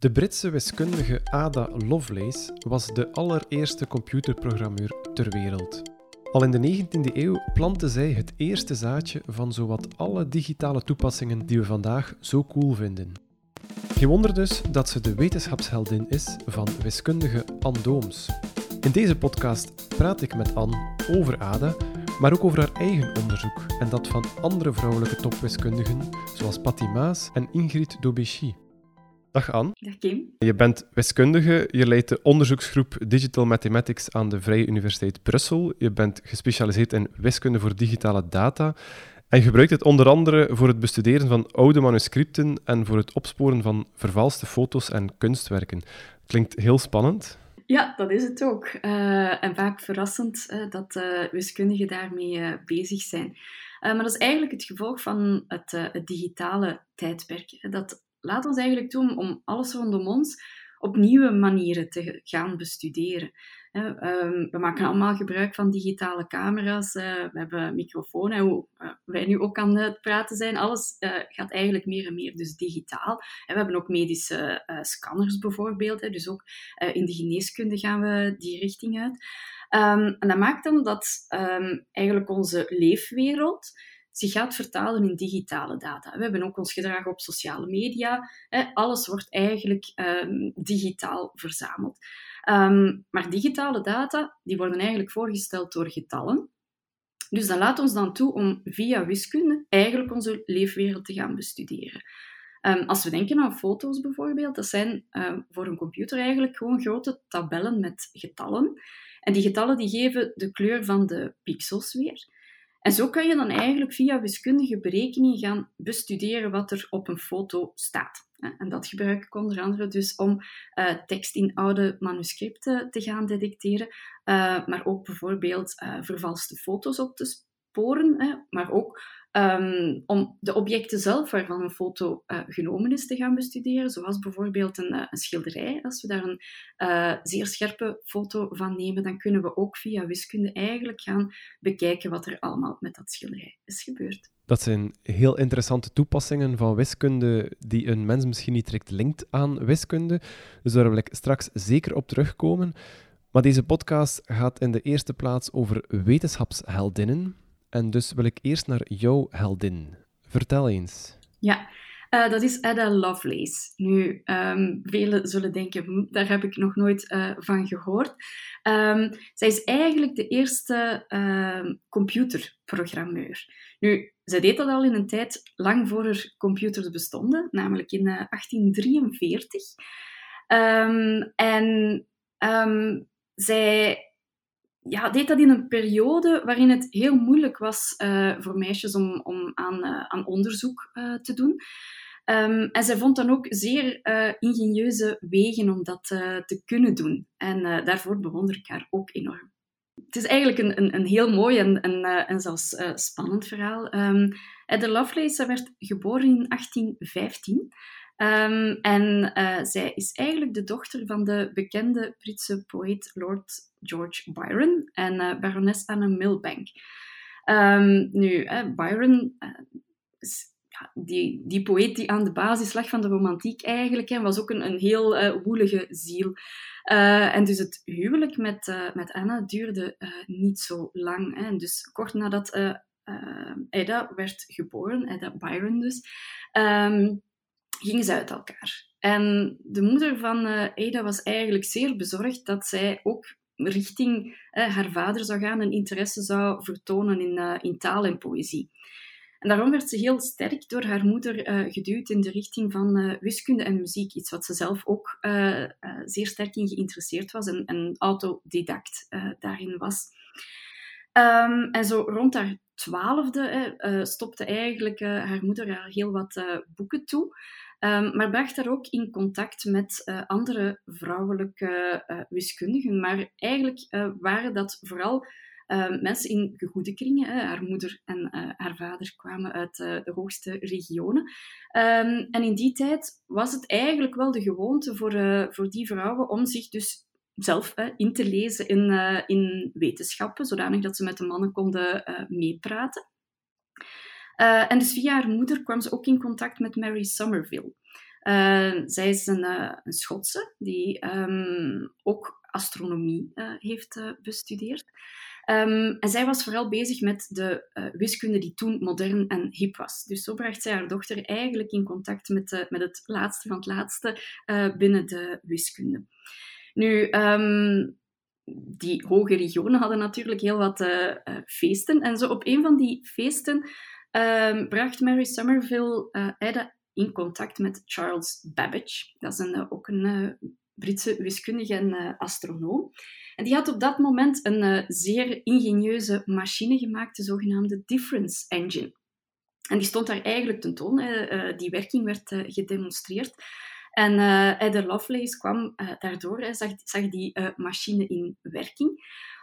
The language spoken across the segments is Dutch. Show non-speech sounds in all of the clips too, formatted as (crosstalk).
De Britse wiskundige Ada Lovelace was de allereerste computerprogrammeur ter wereld. Al in de 19e eeuw plantte zij het eerste zaadje van zowat alle digitale toepassingen die we vandaag zo cool vinden. Geen wonder dus dat ze de wetenschapsheldin is van wiskundige Anne Dooms. In deze podcast praat ik met Anne over Ada, maar ook over haar eigen onderzoek en dat van andere vrouwelijke topwiskundigen zoals Patty Maas en Ingrid Dobechy. Dag Anne. Dag Kim. Je bent wiskundige, je leidt de onderzoeksgroep Digital Mathematics aan de Vrije Universiteit Brussel. Je bent gespecialiseerd in wiskunde voor digitale data en je gebruikt het onder andere voor het bestuderen van oude manuscripten en voor het opsporen van vervalste foto's en kunstwerken. Klinkt heel spannend. Ja, dat is het ook. Uh, en vaak verrassend uh, dat uh, wiskundigen daarmee bezig zijn. maar dat is eigenlijk het gevolg van het, het digitale tijdperk. Dat laat ons eigenlijk toe om alles rondom ons op nieuwe manieren te gaan bestuderen. Ehm, we maken allemaal gebruik van digitale camera's, eh, we hebben microfoons, hoe eh, wij nu ook aan het praten zijn. Alles eh, gaat eigenlijk meer en meer dus digitaal. we hebben ook medische scanners bijvoorbeeld, dus ook in de geneeskunde gaan we die richting uit. Ehm, en dat maakt dan dat ehm, eigenlijk onze leefwereld zich gaat vertalen in digitale data. We hebben ook ons gedrag op sociale media. Alles wordt eigenlijk um, digitaal verzameld. Um, maar digitale data die worden eigenlijk voorgesteld door getallen. Dus dat laat ons dan toe om via wiskunde eigenlijk onze leefwereld te gaan bestuderen. Um, als we denken aan foto's bijvoorbeeld, dat zijn voor een computer eigenlijk gewoon grote tabellen met getallen. En die getallen die geven de kleur van de pixels weer. En zo kan je dan eigenlijk via wiskundige berekeningen gaan bestuderen wat er op een foto staat. En dat gebruik ik onder andere dus om uh, tekst in oude manuscripten te gaan detecteren, uh, maar ook bijvoorbeeld uh, vervalste foto's op te sporen, maar ook um, om de objecten zelf waarvan een foto uh, genomen is te gaan bestuderen, zoals bijvoorbeeld een, uh, een schilderij. Als we daar een uh, zeer scherpe foto van nemen, dan kunnen we ook via wiskunde eigenlijk gaan bekijken wat er allemaal met dat schilderij is gebeurd. Dat zijn heel interessante toepassingen van wiskunde die een mens misschien niet direct linkt aan wiskunde. Dus daar wil ik straks zeker op terugkomen. Maar deze podcast gaat in de eerste plaats over wetenschapsheldinnen. En dus wil ik eerst naar jouw heldin. Vertel eens. Ja, uh, dat is Ada Lovelace. Nu, um, velen zullen denken, hm, daar heb ik nog nooit uh, van gehoord. Um, zij is eigenlijk de eerste uh, computerprogrammeur. Nu, zij deed dat al in een tijd lang voor er computers bestonden, namelijk in 1843. Um, en zij ja, deed dat in een periode waarin het heel moeilijk was uh, voor meisjes om, om aan, uh, aan onderzoek uh, te doen. Um, en zij vond dan ook zeer ingenieuze wegen om dat te kunnen doen. En daarvoor bewonder ik haar ook enorm. Het is eigenlijk een, een, een heel mooi en, en, en zelfs spannend verhaal. Um, Ada Lovelace werd geboren in 1815. Um, en zij is eigenlijk de dochter van de bekende Britse poëet Lord George Byron en uh, barones Anne Milbank. Um, nu, uh, Byron uh, is die, die poëet die aan de basis lag van de romantiek eigenlijk, hè, was ook een, een heel woelige ziel. en dus het huwelijk met, met Anna duurde niet zo lang. Hè. En dus kort nadat Ada werd geboren, Ada Byron dus, um, gingen ze uit elkaar. En de moeder van uh, Ada was eigenlijk zeer bezorgd dat zij ook richting uh, haar vader zou gaan en interesse zou vertonen in, uh, in taal en poëzie. En daarom werd ze heel sterk door haar moeder geduwd in de richting van wiskunde en muziek. Iets wat ze zelf ook zeer sterk in geïnteresseerd was en, en autodidact daarin was. Um, en zo rond haar twaalfde stopte eigenlijk haar moeder haar heel wat boeken toe. Um, maar bracht daar ook in contact met uh, andere vrouwelijke uh, wiskundigen. Maar eigenlijk uh, waren dat vooral mensen in gegoede kringen. Hè. Haar moeder en haar vader kwamen uit de hoogste regionen. Um, en in die tijd was het eigenlijk wel de gewoonte voor, voor die vrouwen om zich dus zelf in te lezen in, in wetenschappen, zodanig dat ze met de mannen konden meepraten. Uh, en dus via haar moeder kwam ze ook in contact met Mary Somerville. zij is een, een Schotse die ehm, ook astronomie heeft bestudeerd. Ehm, en zij was vooral bezig met de wiskunde die toen modern en hip was. Dus zo bracht zij haar dochter eigenlijk in contact met, met het laatste van het laatste binnen de wiskunde. Nu, ehm, die hoge regionen hadden natuurlijk heel wat feesten. En zo op een van die feesten um, bracht Mary Somerville uh, in contact met Charles Babbage. Dat is een, ook een Britse wiskundige en astronoom. En die had op dat moment een zeer ingenieuze machine gemaakt, de zogenaamde Difference Engine. En die stond daar eigenlijk tentoon. die werking werd gedemonstreerd. En uh, Ada Lovelace kwam daardoor, hij zag, zag die machine in werking.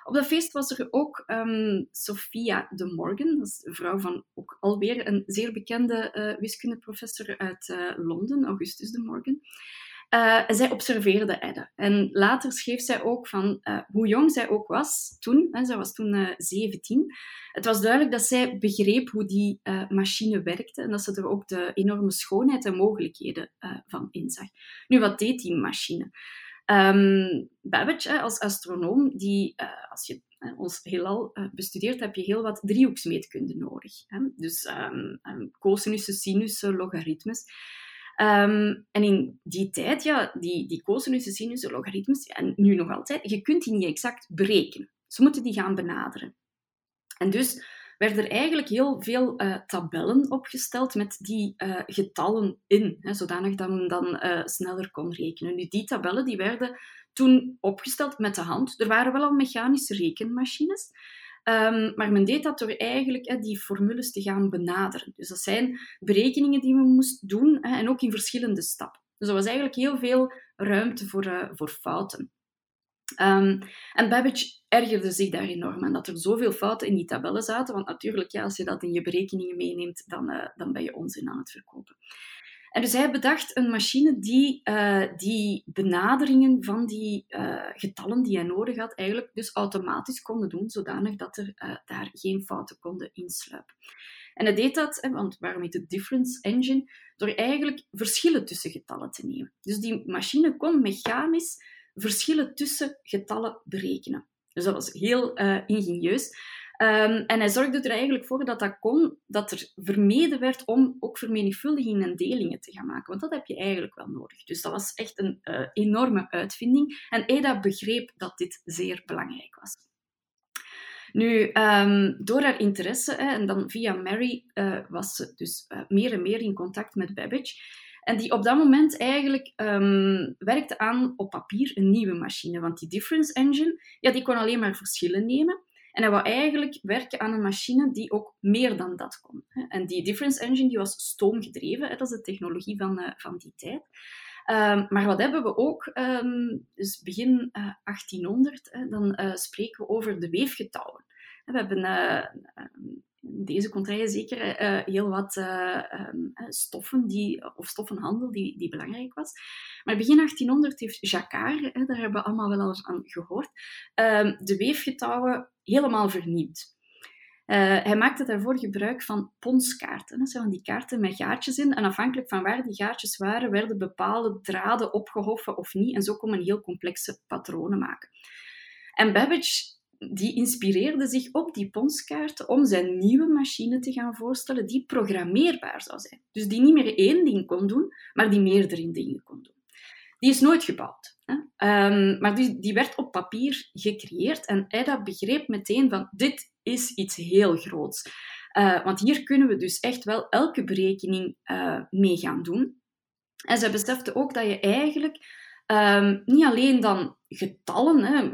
Op dat feest was er ook um, Sophia de Morgan, dat is de vrouw van ook alweer een zeer bekende wiskundeprofessor uit Londen, Augustus de Morgan. Uh, zij observeerde Edda. En later schreef zij ook van uh, hoe jong zij ook was toen. Hè, zij was toen uh, 17. Het was duidelijk dat zij begreep hoe die machine werkte en dat ze er ook de enorme schoonheid en mogelijkheden van inzag. Nu, wat deed die machine? Um, Babbage, als astronoom, die, als je ons heelal bestudeert, heb je heel wat driehoeksmeetkunde nodig. Hè? Dus um, um, cosinussen, sinussen, logaritmes. En in die tijd, ja, die, die cosinussen, sinussen, logaritmes, en nu nog altijd, je kunt die niet exact berekenen. Ze moeten die gaan benaderen. En dus werden er eigenlijk heel veel uh, tabellen opgesteld met die uh, getallen in, hè, zodanig dat men dan uh, sneller kon rekenen. Nu, die tabellen die werden toen opgesteld met de hand. Er waren wel al mechanische rekenmachines, Um, maar men deed dat door eigenlijk die formules te gaan benaderen. Dus dat zijn berekeningen die men moest doen en ook in verschillende stappen. Dus er was eigenlijk heel veel ruimte voor, voor fouten. Um, en Babbage ergerde zich daar enorm aan, dat er zoveel fouten in die tabellen zaten. Want natuurlijk, ja, als je dat in je berekeningen meeneemt, dan, uh, dan ben je onzin aan het verkopen. En dus hij bedacht een machine die uh, die benaderingen van die uh, getallen die hij nodig had, eigenlijk dus automatisch konden doen, zodanig dat er daar geen fouten konden insluipen. En hij deed dat, want waarom heet het difference engine? Door eigenlijk verschillen tussen getallen te nemen. Dus die machine kon mechanisch verschillen tussen getallen berekenen. Dus dat was heel ingenieus. Um, en hij zorgde er eigenlijk voor dat dat kon, dat er vermeden werd om ook vermenigvuldigingen en delingen te gaan maken. Want dat heb je eigenlijk wel nodig. Dus dat was echt een uh, enorme uitvinding. En Ada begreep dat dit zeer belangrijk was. Nu, um, door haar interesse, hè, en dan via Mary, uh, was ze dus uh, meer en meer in contact met Babbage. En die op dat moment eigenlijk um, werkte aan op papier een nieuwe machine. Want die difference engine, ja, die kon alleen maar verschillen nemen. En hij wou eigenlijk werken aan een machine die ook meer dan dat kon. En die difference engine die was stoomgedreven, dat is de technologie van, uh, van die tijd. Um, maar wat hebben we ook? Um, dus begin uh, 1800, hè, dan uh, spreken we over de weefgetouwen. We hebben in deze contraien zeker uh, heel wat uh, um, stoffen die, of stoffenhandel die, die belangrijk was. Maar begin 1800 heeft Jacquard, daar hebben we allemaal wel eens aan gehoord, uh, de weefgetouwen helemaal vernieuwd. hij maakte daarvoor gebruik van ponskaarten. Dat zijn van die kaarten met gaatjes in. En afhankelijk van waar die gaatjes waren, werden bepaalde draden opgehoffen of niet. En zo kon men heel complexe patronen maken. En Babbage die inspireerde zich op die ponskaarten om zijn nieuwe machine te gaan voorstellen die programmeerbaar zou zijn. Dus die niet meer één ding kon doen, maar die meerdere dingen kon doen. Die is nooit gebouwd. Hè? Um, maar die, die werd op papier gecreëerd en Ada begreep meteen van dit is iets heel groots. Uh, want hier kunnen we dus echt wel elke berekening uh, mee gaan doen. En zij besefte ook dat je eigenlijk um, niet alleen dan getallen, hè,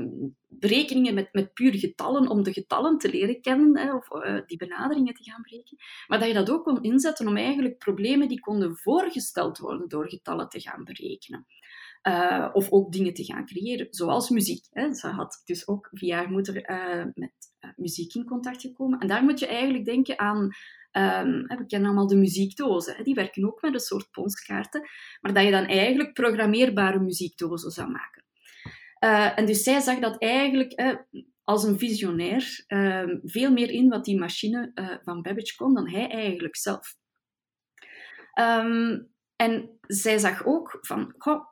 berekeningen met, met puur getallen om de getallen te leren kennen hè, of uh, die benaderingen te gaan berekenen. Maar dat je dat ook kon inzetten om eigenlijk problemen die konden voorgesteld worden door getallen te gaan berekenen. Uh, of ook dingen te gaan creëren, zoals muziek. Hè. Ze had dus ook via haar moeder uh, met muziek in contact gekomen. En daar moet je eigenlijk denken aan Um, we kennen allemaal de muziekdozen. Die werken ook met een soort ponskaarten. Maar dat je dan eigenlijk programmeerbare muziekdozen zou maken. En dus zij zag dat eigenlijk als een visionair uh, veel meer in wat die machine eh, van Babbage kon dan hij eigenlijk zelf. Um, En zij zag ook van, goh,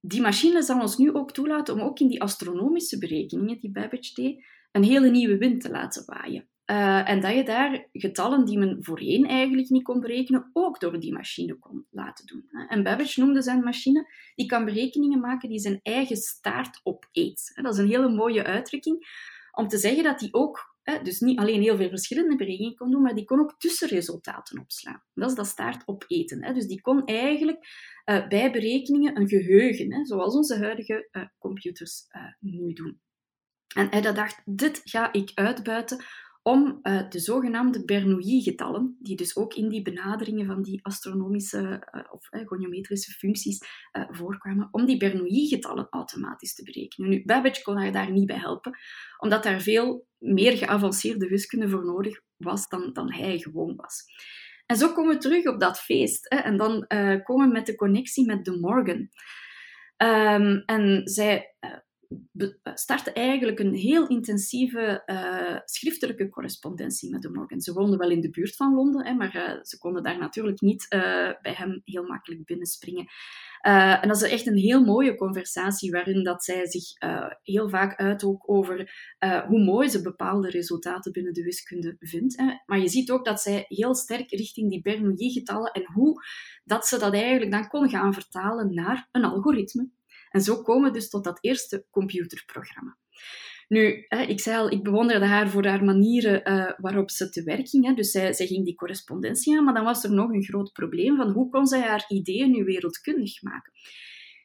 die machine zal ons nu ook toelaten om ook in die astronomische berekeningen die Babbage deed, een hele nieuwe wind te laten waaien. Uh, en dat je daar getallen die men voorheen eigenlijk niet kon berekenen, ook door die machine kon laten doen. En Babbage noemde zijn machine, die kan berekeningen maken die zijn eigen staart opeet. Dat is een hele mooie uitdrukking om te zeggen dat hij ook dus niet alleen heel veel verschillende berekeningen kon doen, maar die kon ook tussenresultaten opslaan. Dat is dat staart opeten. Dus die kon eigenlijk uh, bij berekeningen een geheugen, zoals onze huidige uh, computers uh, nu doen. En hij dacht, dit ga ik uitbuiten om uh, de zogenaamde Bernoulli-getallen, die dus ook in die benaderingen van die astronomische uh, of uh, goniometrische functies voorkwamen, om die Bernoulli-getallen automatisch te berekenen. Nu, Babbage kon haar daar niet bij helpen, omdat daar veel meer geavanceerde wiskunde voor nodig was dan, dan hij gewoon was. En zo komen we terug op dat feest. Hè, en dan komen we met de connectie met de Morgan. Um, en zij startte eigenlijk een heel intensieve uh, schriftelijke correspondentie met de Morgan. Ze woonden wel in de buurt van Londen, hè, maar uh, ze konden daar natuurlijk niet uh, bij hem heel makkelijk binnenspringen. en dat is echt een heel mooie conversatie waarin dat zij zich heel vaak uit ook over hoe mooi ze bepaalde resultaten binnen de wiskunde vindt. Hè. Maar je ziet ook dat zij heel sterk richting die Bernoulli-getallen en hoe dat ze dat eigenlijk dan kon gaan vertalen naar een algoritme. En zo komen we dus tot dat eerste computerprogramma. Nu, ik zei al, ik bewonderde haar voor haar manieren uh, waarop ze te werk ging. Dus zij, zij, ging die correspondentie aan, maar dan was er nog een groot probleem van hoe kon zij haar ideeën nu wereldkundig maken.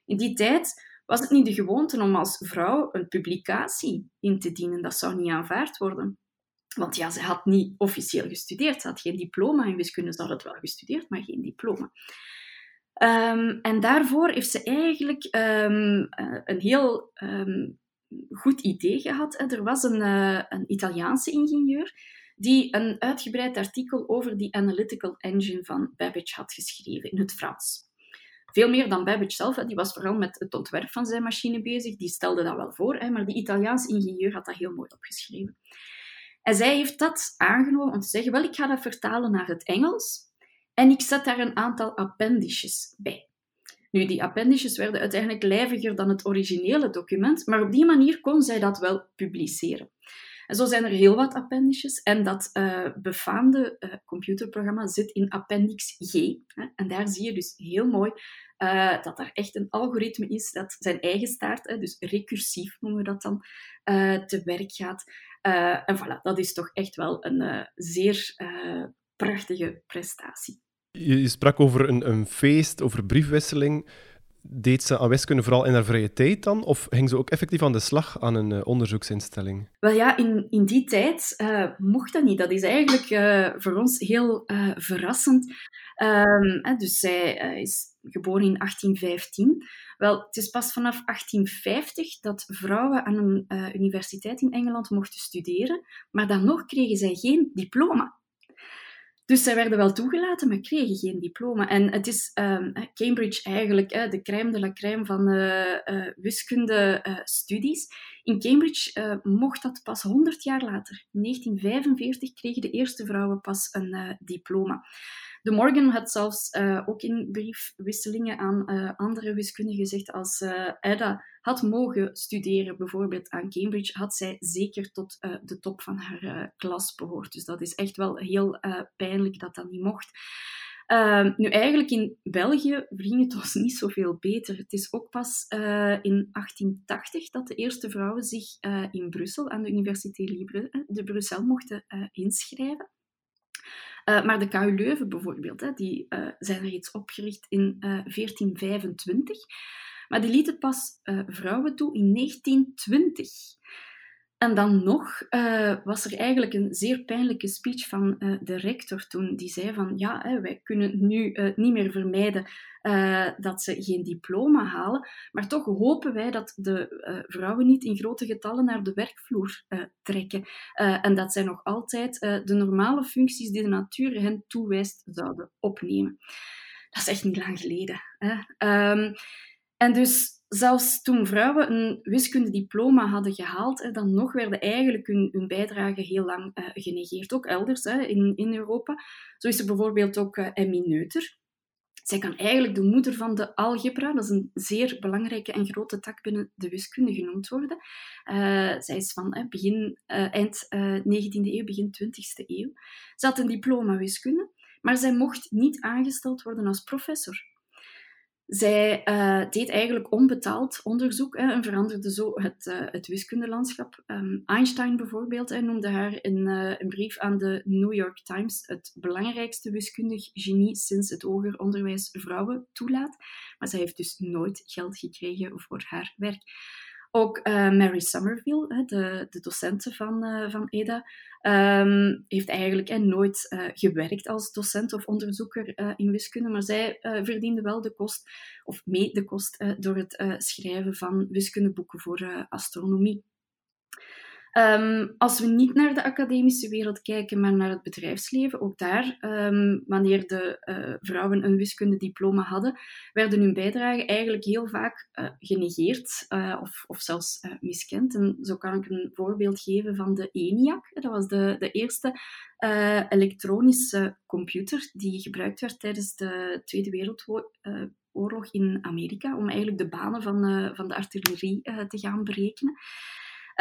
In die tijd was het niet de gewoonte om als vrouw een publicatie in te dienen. Dat zou niet aanvaard worden. Want ja, ze had niet officieel gestudeerd. Ze had geen diploma in wiskunde. Ze had het wel gestudeerd, maar geen diploma. Um, en daarvoor heeft ze eigenlijk um, uh, een heel um, goed idee gehad. Er was een, uh, een Italiaanse ingenieur die een uitgebreid artikel over die analytical engine van Babbage had geschreven in het Frans. Veel meer dan Babbage zelf, die was vooral met het ontwerp van zijn machine bezig, die stelde dat wel voor, maar die Italiaanse ingenieur had dat heel mooi opgeschreven. En zij heeft dat aangenomen om te zeggen, wel, ik ga dat vertalen naar het Engels, en ik zet daar een aantal appendices bij. Nu, die appendices werden uiteindelijk lijviger dan het originele document, maar op die manier kon zij dat wel publiceren. En zo zijn er heel wat appendices en dat uh, befaamde uh, computerprogramma zit in appendix G. Hè, en daar zie je dus heel mooi uh, dat er echt een algoritme is dat zijn eigen staart, hè, dus recursief noemen we dat dan, te werk gaat. en voilà, dat is toch echt wel een zeer prachtige prestatie. Je, sprak over een, een feest, over briefwisseling. Deed ze aan wiskunde vooral in haar vrije tijd dan? Of ging ze ook effectief aan de slag aan een uh, onderzoeksinstelling? Wel ja, in, in die tijd uh, mocht dat niet. Dat is eigenlijk uh, voor ons heel verrassend. Um, dus zij is geboren in 1815. Wel, het is pas vanaf 1850 dat vrouwen aan een universiteit in Engeland mochten studeren, maar dan nog kregen zij geen diploma. Dus zij werden wel toegelaten, maar kregen geen diploma. En het is um, Cambridge eigenlijk de crème de la crème van uh, uh, wiskunde-studies. In Cambridge mocht dat pas 100 jaar later. In 1945 kregen de eerste vrouwen pas een diploma. De Morgan had zelfs uh, ook in briefwisselingen aan uh, andere wiskundigen gezegd, als uh, Ada had mogen studeren, bijvoorbeeld aan Cambridge, had zij zeker tot de top van haar klas behoord. Dus dat is echt wel heel pijnlijk dat dat niet mocht. Ehm, nu, eigenlijk in België ging het ons (laughs) niet zoveel beter. Het is ook pas in 1880 dat de eerste vrouwen zich in Brussel aan de Universiteit Libre de Brussel mochten inschrijven. Uh, maar de KU Leuven bijvoorbeeld, hè, die uh, zijn reeds opgericht in uh, eh, 1425. Maar die lieten pas vrouwen toe in 1920. En dan nog uh, was er eigenlijk een zeer pijnlijke speech van uh, de rector toen. Die zei van, ja, hè, wij kunnen nu uh, niet meer vermijden dat ze geen diploma halen, maar toch hopen wij dat de vrouwen niet in grote getallen naar de werkvloer trekken en dat zij nog altijd de normale functies die de natuur hen toewijst zouden opnemen. Dat is echt niet lang geleden. Um, en dus zelfs toen vrouwen een wiskundediploma hadden gehaald, dan nog werden eigenlijk hun, hun bijdrage heel lang uh, genegeerd. Ook elders hè, in, in Europa. Zo is er bijvoorbeeld ook uh, Emmy Neuter. zij kan eigenlijk de moeder van de algebra, dat is een zeer belangrijke en grote tak binnen de wiskunde genoemd worden. Uh, zij is van begin, eind 19e eeuw, begin 20e eeuw. Ze had een diploma wiskunde, maar zij mocht niet aangesteld worden als professor. Zij uh, deed eigenlijk onbetaald onderzoek hè, en veranderde zo het, uh, het wiskundelandschap. Um, Einstein bijvoorbeeld noemde haar in uh, een brief aan de New York Times het belangrijkste wiskundig genie sinds het hoger onderwijs vrouwen toelaat. Maar zij heeft dus nooit geld gekregen voor haar werk. Ook uh, Mary Somerville, de, de docente van, uh, van EDA, um, heeft eigenlijk nooit gewerkt als docent of onderzoeker in wiskunde, maar zij verdiende wel de kost, of mee de kost, door het schrijven van wiskundeboeken voor astronomie. Um, als we niet naar de academische wereld kijken, maar naar het bedrijfsleven, ook daar, um, wanneer de uh, vrouwen een wiskundediploma hadden, werden hun bijdragen eigenlijk heel vaak uh, genegeerd uh, of, of, zelfs miskend. En zo kan ik een voorbeeld geven van de ENIAC. Dat was de, de eerste elektronische computer die gebruikt werd tijdens de Tweede Wereldoorlog in Amerika, om eigenlijk de banen van, van de artillerie te gaan berekenen.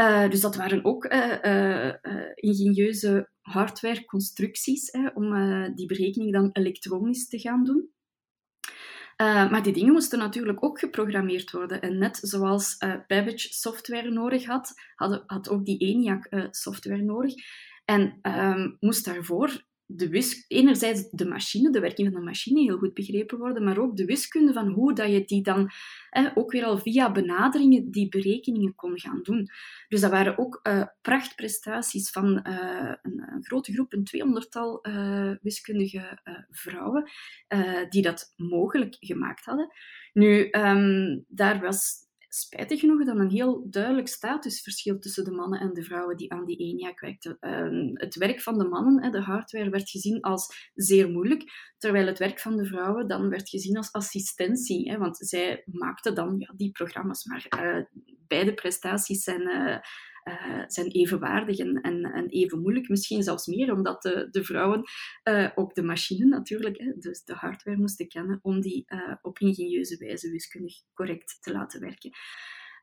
Uh, dus dat waren ook uh, uh, ingenieuze hardware-constructies om die berekening dan elektronisch te gaan doen. maar die dingen moesten natuurlijk ook geprogrammeerd worden. En net zoals Babbage software nodig had, had, had ook die ENIAC software nodig. En um, moest daarvoor de wis enerzijds de machine, de werking van de machine heel goed begrepen worden, maar ook de wiskunde van hoe dat je die dan ook weer al via benaderingen die berekeningen kon gaan doen. Dus dat waren ook uh, prachtprestaties van uh, een, grote groep, een tweehonderdtal uh, wiskundige vrouwen, die dat mogelijk gemaakt hadden. Nu, um, daar was spijtig genoeg dan een heel duidelijk statusverschil tussen de mannen en de vrouwen die aan die ENIAC werkten. Uh, het werk van de mannen, de hardware, werd gezien als zeer moeilijk, terwijl het werk van de vrouwen dan werd gezien als assistentie, hè, want zij maakten dan ja, die programma's, maar uh, beide prestaties zijn uh, zijn evenwaardig en, en, en, even moeilijk, misschien zelfs meer, omdat de, de vrouwen uh, ook de machine natuurlijk, hè, dus de hardware moesten kennen om die uh, op ingenieuze wijze wiskundig correct te laten werken.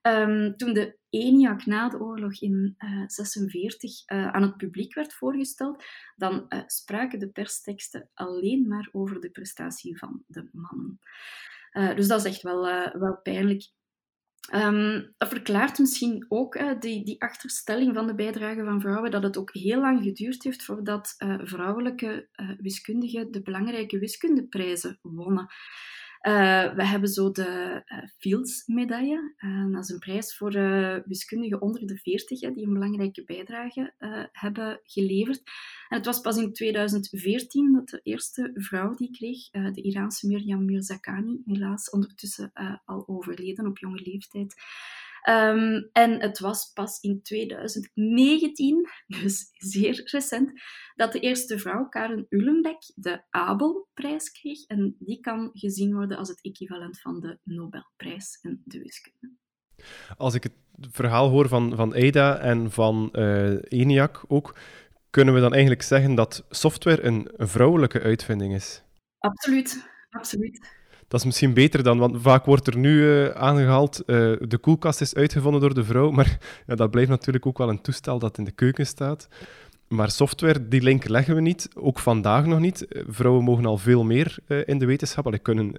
Um, toen de ENIAC na de oorlog in 1946 aan het publiek werd voorgesteld, dan spraken de persteksten alleen maar over de prestatie van de mannen. dus dat is echt wel, wel pijnlijk. Um, dat verklaart misschien ook die, die, achterstelling van de bijdrage van vrouwen, dat het ook heel lang geduurd heeft voordat uh, vrouwelijke uh, wiskundigen de belangrijke wiskundeprijzen wonnen. Uh, we hebben zo de uh, Fields-medaille. Uh, dat is een prijs voor wiskundigen onder de 40 hè, die een belangrijke bijdrage hebben geleverd. En het was pas in 2014 dat de eerste vrouw die kreeg, de Iraanse Miriam Mirzakhani, helaas ondertussen al overleden op jonge leeftijd, Um, en het was pas in 2019, dus zeer recent, dat de eerste vrouw, Karen Ullenbeck, de Abelprijs kreeg. En die kan gezien worden als het equivalent van de Nobelprijs in de wiskunde. Als ik het verhaal hoor van, van EDA en van uh, ENIAC ook, kunnen we dan eigenlijk zeggen dat software een vrouwelijke uitvinding is? Absoluut, absoluut. Dat is misschien beter dan, want vaak wordt er nu uh, aangehaald, uh, de koelkast is uitgevonden door de vrouw, maar (laughs) ja, dat blijft natuurlijk ook wel een toestel dat in de keuken staat. Maar software, die link leggen we niet, ook vandaag nog niet. Eh, vrouwen mogen al veel meer in de wetenschap, allee, kunnen,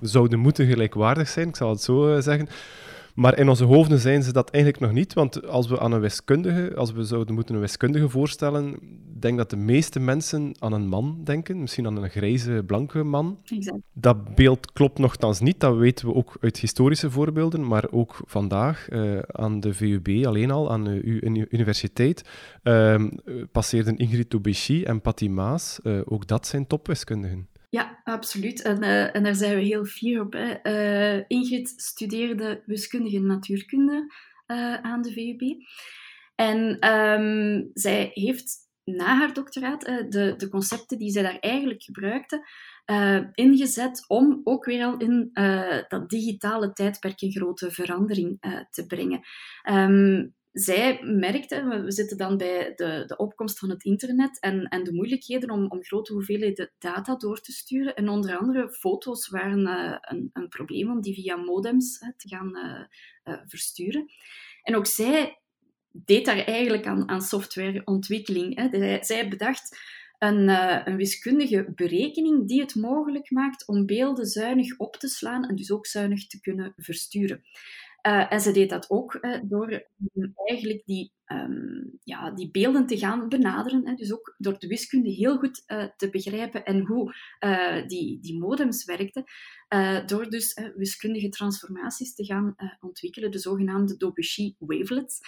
zouden moeten gelijkwaardig zijn, ik zal het zo zeggen. Maar in onze hoofden zijn ze dat eigenlijk nog niet, want als we aan een wiskundige, als we zouden moeten een wiskundige voorstellen, denk dat de meeste mensen aan een man denken, misschien aan een grijze, blanke man. Exact. Dat beeld klopt nogthans niet, dat weten we ook uit historische voorbeelden, maar ook vandaag uh, aan de VUB alleen al, aan uw universiteit, uh, passeerden Ingrid Tobechi en Patty Maas, uh, ook dat zijn topwiskundigen. Ja, absoluut. En, uh, en daar zijn we heel fier op. Hè. Uh, Ingrid studeerde wiskundige natuurkunde uh, aan de VUB. En um, zij heeft na haar doctoraat de, de concepten die zij daar eigenlijk gebruikte, ingezet om ook weer al in dat digitale tijdperk een grote verandering te brengen. Um, zij merkte, we zitten dan bij de, de opkomst van het internet en, en de moeilijkheden om, om grote hoeveelheden data door te sturen. En onder andere foto's waren uh, een, een, probleem om die via modems te gaan uh, versturen. En ook zij deed daar eigenlijk aan, aan softwareontwikkeling. Hè. Zij bedacht een, een, wiskundige berekening die het mogelijk maakt om beelden zuinig op te slaan en dus ook zuinig te kunnen versturen. Uh, en ze deed dat ook uh, door eigenlijk die, um, ja, die beelden te gaan benaderen. Hè. Dus ook door de wiskunde heel goed uh, te begrijpen en hoe die, die modems werkten. door dus wiskundige transformaties te gaan ontwikkelen, de zogenaamde Debussy wavelets.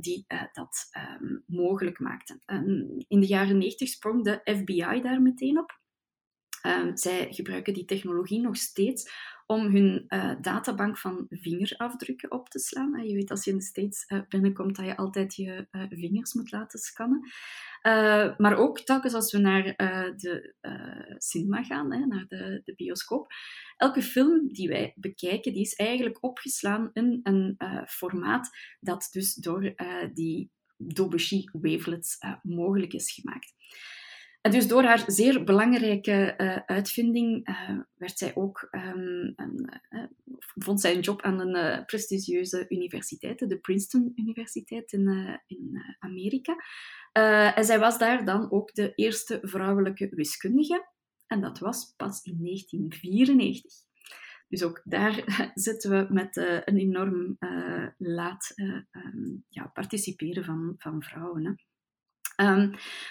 die dat um, mogelijk maakten. Um, in de jaren 90 sprong de FBI daar meteen op. Zij gebruiken die technologie nog steeds om hun uh, databank van vingerafdrukken op te slaan. Uh, je weet als je in de States uh, binnenkomt dat je altijd je vingers moet laten scannen. maar ook telkens als we naar de cinema gaan, hè, naar de, de, bioscoop. Elke film die wij bekijken, die is eigenlijk opgeslaan in een formaat dat dus door die Debussy wavelets mogelijk is gemaakt. En dus door haar zeer belangrijke uh, uitvinding uh, werd zij ook, um, een, uh, vond zij een job aan een prestigieuze universiteit, de Princeton Universiteit in, in Amerika. en zij was daar dan ook de eerste vrouwelijke wiskundige. En dat was pas in 1994. Dus ook daar (laughs) zitten we met een enorm laat um, ja, participeren van, van vrouwen. Hè. Um,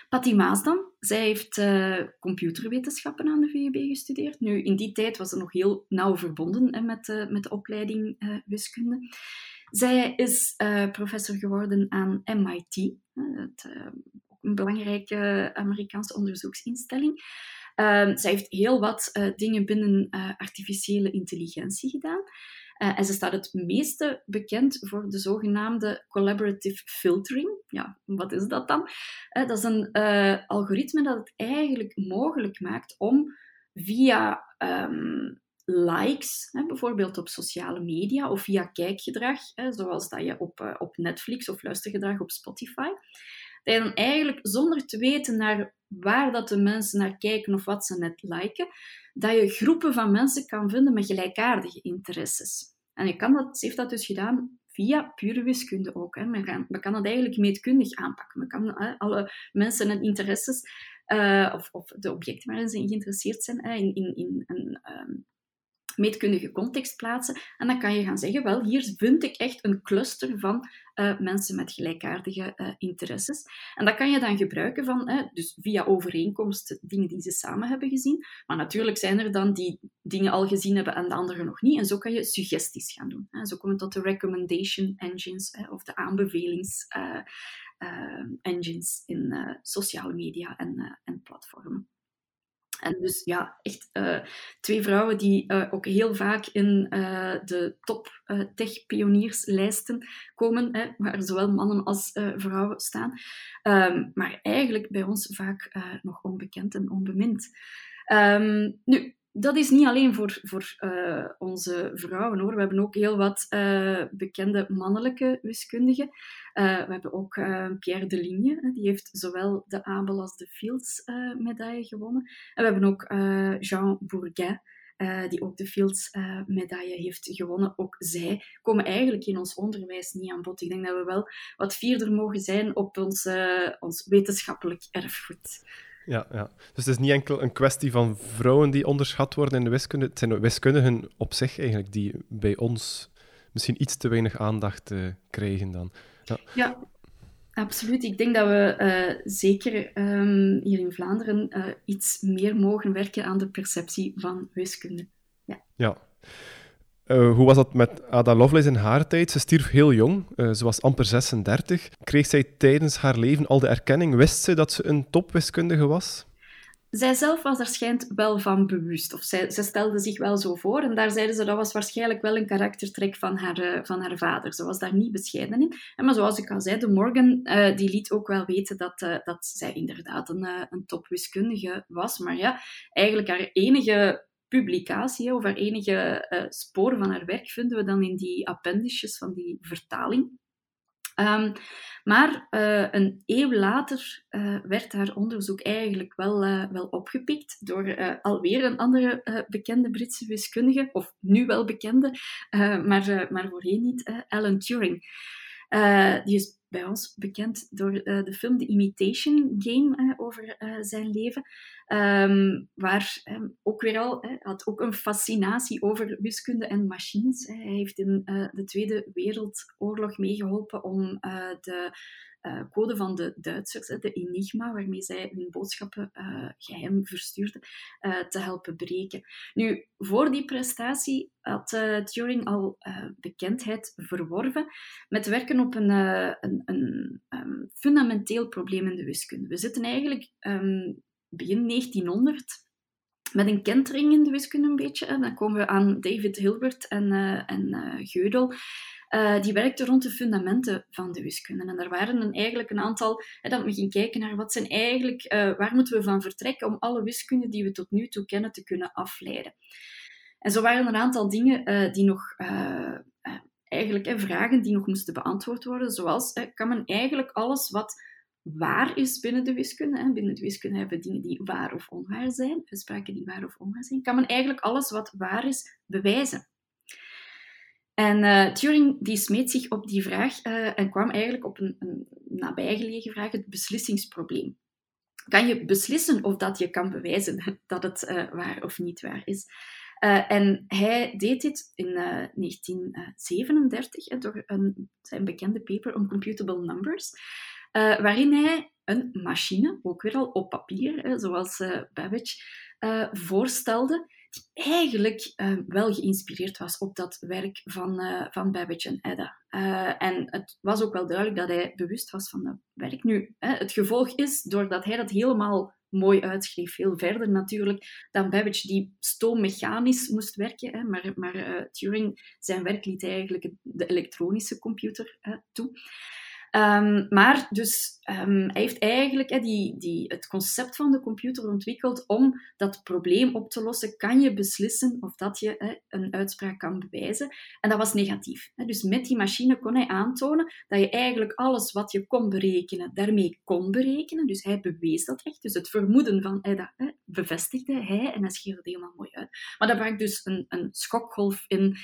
Patty Maas dan, zij heeft uh, computerwetenschappen aan de VUB gestudeerd. Nu, in die tijd was ze nog heel nauw verbonden hè, met, uh, met de opleiding uh, wiskunde. Zij is professor geworden aan MIT, het, een belangrijke Amerikaanse onderzoeksinstelling. Ehm, zij heeft heel wat dingen binnen artificiële intelligentie gedaan. Uh, en ze staat het meeste bekend voor de zogenaamde collaborative filtering. Ja, wat is dat dan? Uh, dat is een uh, algoritme dat het eigenlijk mogelijk maakt om via um, likes, hè, bijvoorbeeld op sociale media, of via kijkgedrag, hè, zoals dat je op, op Netflix of luistergedrag op Spotify, dat je dan eigenlijk zonder te weten naar waar dat de mensen naar kijken of wat ze net liken, dat je groepen van mensen kan vinden met gelijkaardige interesses. En je kan dat, ze heeft dat dus gedaan via pure wiskunde ook. Hè. Men, kan, kan dat eigenlijk meetkundig aanpakken. Men kan alle mensen en interesses, uh, of, of, de objecten waarin ze geïnteresseerd zijn, hè, in, in, in een um, meetkundige context plaatsen. En dan kan je gaan zeggen, wel, hier vind ik echt een cluster van uh, mensen met gelijkaardige uh, interesses. En dat kan je dan gebruiken van, uh, dus via overeenkomst, dingen die ze samen hebben gezien. Maar natuurlijk zijn er dan die dingen al gezien hebben en de anderen nog niet. En zo kan je suggesties gaan doen. Hè. Zo komen tot de recommendation engines of de aanbevelings engines in sociale media en, en platformen. En dus ja, echt uh, twee vrouwen die uh, ook heel vaak in uh, de top tech-pionierslijsten komen, hè, waar zowel mannen als vrouwen staan. Um, maar eigenlijk bij ons vaak nog onbekend en onbemind. Um, nu, dat is niet alleen voor, voor uh, onze vrouwen hoor. We hebben ook heel wat uh, bekende mannelijke wiskundigen. Uh, we hebben ook Pierre de Ligne, die heeft zowel de Abel als de Fields medaille gewonnen. En we hebben ook Jean Bourguin, die ook de Fields medaille heeft gewonnen. Ook zij komen eigenlijk in ons onderwijs niet aan bod. Ik denk dat we wel wat vierder mogen zijn op ons, ons wetenschappelijk erfgoed. Ja, ja, dus het is niet enkel een kwestie van vrouwen die onderschat worden in de wiskunde. Het zijn wiskundigen op zich eigenlijk die bij ons misschien iets te weinig aandacht uh, krijgen dan. Ja. ja. absoluut. Ik denk dat we uh, zeker um, hier in Vlaanderen uh, iets meer mogen werken aan de perceptie van wiskunde. Ja. ja. Uh, hoe was dat met Ada Lovelace in haar tijd? Ze stierf heel jong, uh, ze was amper 36. Kreeg zij tijdens haar leven al de erkenning? Wist ze dat ze een topwiskundige was? Zij zelf was er schijnt wel van bewust, of zij, ze stelde zich wel zo voor. En daar zeiden ze dat was waarschijnlijk wel een karaktertrek van haar, uh, van haar vader. Ze was daar niet bescheiden in. En maar zoals ik al zei, de Morgan die liet ook wel weten dat, dat zij inderdaad een, een topwiskundige was. Maar ja, eigenlijk haar enige publicatie of enige uh, sporen van haar werk vinden we dan in die appendices van die vertaling. Ehm, maar uh, een eeuw later uh, werd haar onderzoek eigenlijk wel, wel opgepikt door alweer een andere bekende Britse wiskundige, of nu wel bekende, maar, maar voorheen niet, Alan Turing. die is bij ons bekend door de film The Imitation Game over zijn leven. Um, waar um, ook weer al, had ook een fascinatie over wiskunde en machines. Hij heeft in uh, de Tweede Wereldoorlog meegeholpen om de uh, code van de Duitsers, de Enigma, waarmee zij hun boodschappen geheim verstuurden, te helpen breken. Nu, voor die prestatie had Turing al bekendheid verworven met werken op een, een, een um, fundamenteel probleem in de wiskunde. We zitten eigenlijk begin 1900 met een kentering in de wiskunde een beetje. En dan komen we aan David Hilbert en, uh, en Gödel. Uh, die werkten rond de fundamenten van de wiskunde. En er waren een, eigenlijk een aantal, hè, dat we gingen kijken naar wat zijn eigenlijk, waar moeten we van vertrekken om alle wiskunde die we tot nu toe kennen te kunnen afleiden. En zo waren er een aantal dingen die nog, eigenlijk vragen die nog moesten beantwoord worden, zoals kan men eigenlijk alles wat waar is binnen de wiskunde. Hè. Binnen de wiskunde hebben we dingen die waar of onwaar zijn, uitspraken die waar of onwaar zijn. Kan men eigenlijk alles wat waar is bewijzen. En uh, Turing die smeet zich op die vraag uh, en kwam eigenlijk op een, een nabijgelegen vraag, het beslissingsprobleem. Kan je beslissen of dat je kan bewijzen (laughs) dat het uh, waar of niet waar is? en hij deed dit in 1937 door een, zijn bekende paper on computable numbers. Waarin hij een machine, ook weer al op papier, zoals Babbage voorstelde, eigenlijk wel geïnspireerd was op dat werk van, van Babbage en Ada. en het was ook wel duidelijk dat hij bewust was van dat werk. Nu, het gevolg is, doordat hij dat helemaal mooi uitschreef, veel verder natuurlijk dan Babbage, die stoommechanisch moest werken, hè, maar, maar Turing, zijn werk liet eigenlijk de elektronische computer toe. Um, maar dus um, hij heeft eigenlijk die, die, het concept van de computer ontwikkeld om dat probleem op te lossen. Kan je beslissen of dat je een uitspraak kan bewijzen? En dat was negatief. Dus met die machine kon hij aantonen dat je eigenlijk alles wat je kon berekenen, daarmee kon berekenen. Dus hij bewees dat echt. Dus het vermoeden van hij dat bevestigde hij en hij scheerde het helemaal mooi uit. Maar dat bracht dus een, een schokgolf in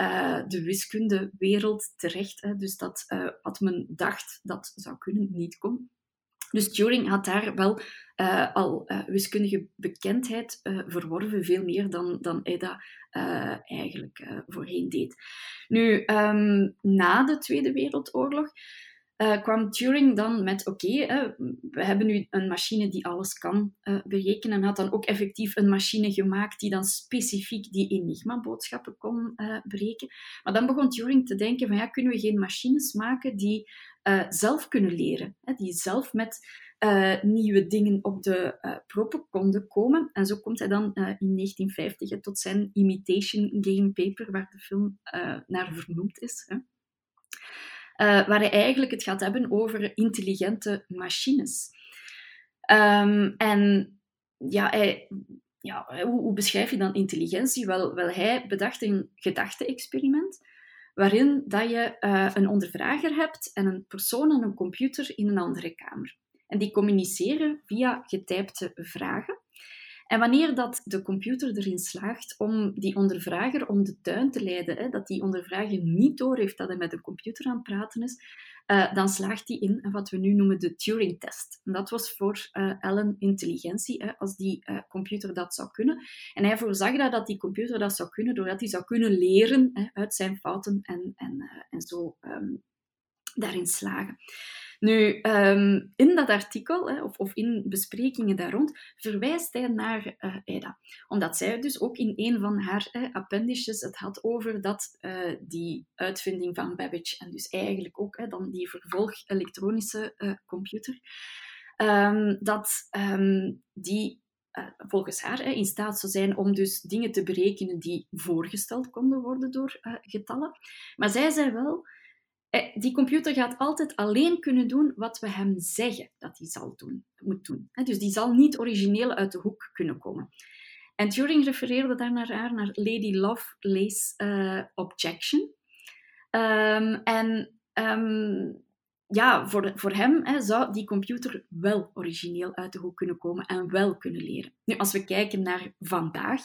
uh, de wiskundewereld terecht. Hè. Dus dat uh, wat men dacht dat zou kunnen, niet kon. Dus Turing had daar wel uh, al wiskundige bekendheid verworven, veel meer dan, dan dat eigenlijk voorheen deed. Nu, um, na de Tweede Wereldoorlog uh, kwam Turing dan met: oké, we hebben nu een machine die alles kan uh, berekenen. En had dan ook effectief een machine gemaakt die dan specifiek die Enigma-boodschappen kon uh, berekenen. Maar dan begon Turing te denken: van ja, kunnen we geen machines maken die zelf kunnen leren? Hè, die zelf met nieuwe dingen op de proppen konden komen. En zo komt hij dan in 1950 tot zijn Imitation Game Paper, waar de film naar vernoemd is. Hè. Uh, waar hij eigenlijk het gaat hebben over intelligente machines. Um, en ja, ja hoe, beschrijf je dan intelligentie? Wel, wel hij bedacht een gedachte-experiment waarin dat je uh, een ondervrager hebt en een persoon en een computer in een andere kamer. En die communiceren via getypte vragen. En wanneer dat de computer erin slaagt om die ondervrager om de tuin te leiden, hè, dat die ondervrager niet doorheeft dat hij met een computer aan het praten is, uh, dan slaagt hij in wat we nu noemen de Turing-test. Dat was voor uh, Allen intelligentie, hè, als die uh, computer dat zou kunnen. En hij voorzag dat, dat die computer dat zou kunnen, doordat hij zou kunnen leren hè, uit zijn fouten en, en, en zo um, daarin slagen. Nu, um, in dat artikel, hè, of, of, in besprekingen daar rond, verwijst hij naar uh, Ada. Omdat zij dus ook in een van haar uh, appendices het had over dat uh, die uitvinding van Babbage, en dus eigenlijk ook dan die vervolg elektronische computer, um, dat um, die volgens haar in staat zou zijn om dus dingen te berekenen die voorgesteld konden worden door getallen. Maar zij zei wel eh, die computer gaat altijd alleen kunnen doen wat we hem zeggen dat hij zal doen, moet doen. Dus die zal niet origineel uit de hoek kunnen komen. En Turing refereerde daar naar Lady Lovelace's uh, objection. Um, en um, ja, voor, voor hem hè, zou die computer wel origineel uit de hoek kunnen komen en wel kunnen leren. Nu, als we kijken naar vandaag,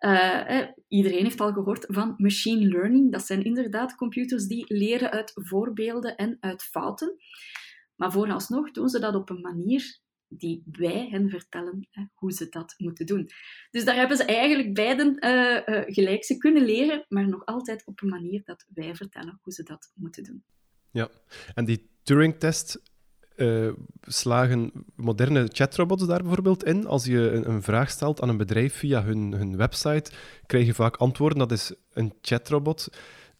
uh, iedereen heeft al gehoord van machine learning. Dat zijn inderdaad computers die leren uit voorbeelden en uit fouten. Maar vooralsnog doen ze dat op een manier die wij hen vertellen hè, hoe ze dat moeten doen. Dus daar hebben ze eigenlijk beiden uh, gelijk. Ze kunnen leren, maar nog altijd op een manier dat wij vertellen hoe ze dat moeten doen. Ja, en die Turing-test uh, slagen moderne chatrobots daar bijvoorbeeld in? Als je een, een, vraag stelt aan een bedrijf via hun, hun website, krijg je vaak antwoorden. Dat is een chatrobot.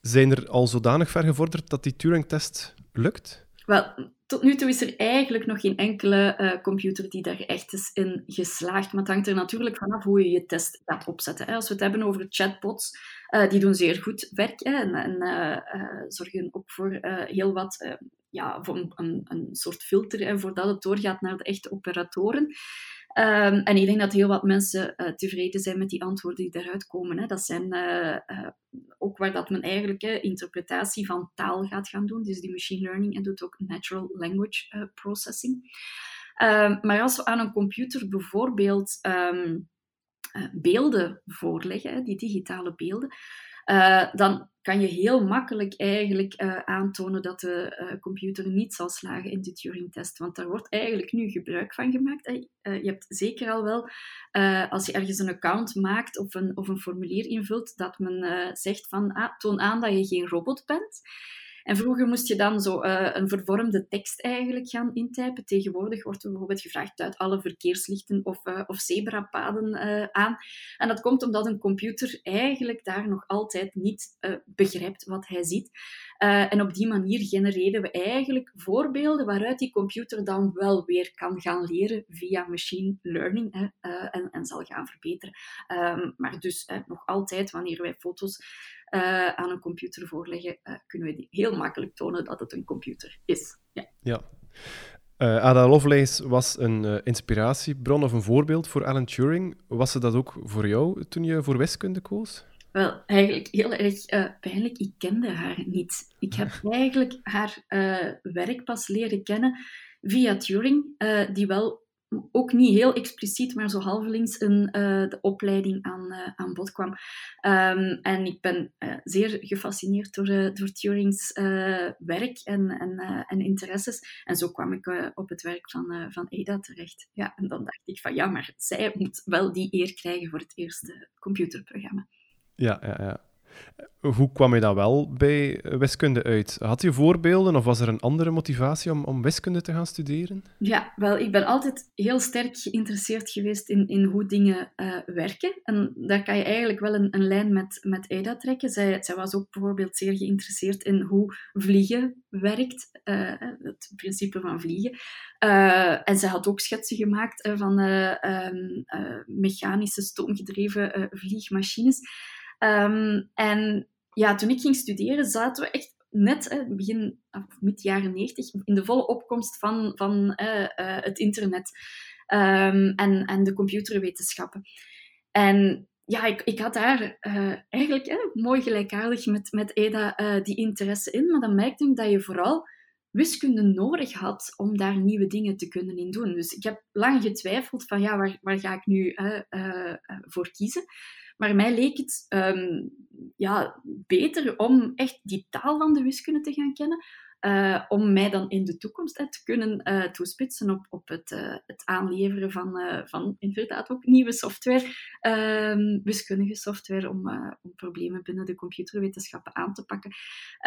Zijn er al zodanig ver gevorderd dat die Turing-test lukt? Wel, tot nu toe is er eigenlijk nog geen enkele uh, computer die daar echt is in geslaagd. Maar het hangt er natuurlijk vanaf hoe je je test gaat opzetten. Hè. Als we het hebben over chatbots, uh, die doen zeer goed werk hè, en, en uh, zorgen ook voor heel wat, ja, voor een, een, soort filter, hè, voordat het doorgaat naar de echte operatoren. Um, en ik denk dat heel wat mensen uh, tevreden zijn met die antwoorden die daaruit komen. Hè. Dat zijn uh, uh, ook waar dat men eigenlijk interpretatie van taal gaat gaan doen. Dus die machine learning en doet ook natural language processing. Um, maar als we aan een computer bijvoorbeeld um, beelden voorleggen, die digitale beelden, uh, dan kan je heel makkelijk eigenlijk uh, aantonen dat de uh, computer niet zal slagen in de Turing-test. Want daar wordt eigenlijk nu gebruik van gemaakt. je hebt zeker al wel, als je ergens een account maakt of een, of een formulier invult, dat men zegt van ah, toon aan dat je geen robot bent. En vroeger moest je dan zo uh, een vervormde tekst eigenlijk gaan intypen. Tegenwoordig wordt er bijvoorbeeld gevraagd uit alle verkeerslichten of, uh, of zebrapaden uh, aan. En dat komt omdat een computer eigenlijk daar nog altijd niet begrijpt wat hij ziet. En op die manier genereren we eigenlijk voorbeelden waaruit die computer dan wel weer kan gaan leren via machine learning en, en, zal gaan verbeteren. Um, maar dus nog altijd, wanneer wij foto's uh, aan een computer voorleggen, kunnen we die heel makkelijk tonen dat het een computer is. Ja. ja. Ada Lovelace was een inspiratiebron of een voorbeeld voor Alan Turing. Was ze dat ook voor jou toen je voor wiskunde koos? Wel, eigenlijk heel erg pijnlijk. Ik kende haar niet. Ik heb (laughs) eigenlijk haar werk pas leren kennen via Turing, die wel ook niet heel expliciet, maar zo halvelings een, de opleiding aan, aan bod kwam. Um, en ik ben zeer gefascineerd door, door Turing's werk en, en, en interesses. En zo kwam ik op het werk van, van Ada terecht. Ja, en dan dacht ik van ja, maar zij moet wel die eer krijgen voor het eerste computerprogramma. Ja, ja, ja. Hoe kwam je dan wel bij wiskunde uit? Had je voorbeelden of was er een andere motivatie om, om wiskunde te gaan studeren? Ja, wel, ik ben altijd heel sterk geïnteresseerd geweest in, in hoe dingen uh, werken. En daar kan je eigenlijk wel een, een lijn met, met Ada trekken. Zij, zij was ook bijvoorbeeld zeer geïnteresseerd in hoe vliegen werkt, uh, het principe van vliegen. Uh, en zij had ook schetsen gemaakt van um, mechanische stoomgedreven vliegmachines. Um, en ja, toen ik ging studeren, zaten we echt net, hè, begin, of jaren 90, in de volle opkomst van, van uh, uh, het internet um, en, en de computerwetenschappen. En ja, ik, ik had daar uh, eigenlijk hè, mooi gelijkaardig met, met Eda die interesse in, maar dan merkte ik dat je vooral wiskunde nodig had om daar nieuwe dingen te kunnen in doen. Dus ik heb lang getwijfeld van ja, waar, waar ga ik nu voor kiezen? Maar mij leek het um, ja, beter om echt die taal van de wiskunde te gaan kennen. Uh, om mij dan in de toekomst te kunnen uh, toespitsen op, op het, uh, het aanleveren van, van inderdaad ook nieuwe software, ehm, wiskundige software, om, om problemen binnen de computerwetenschappen aan te pakken.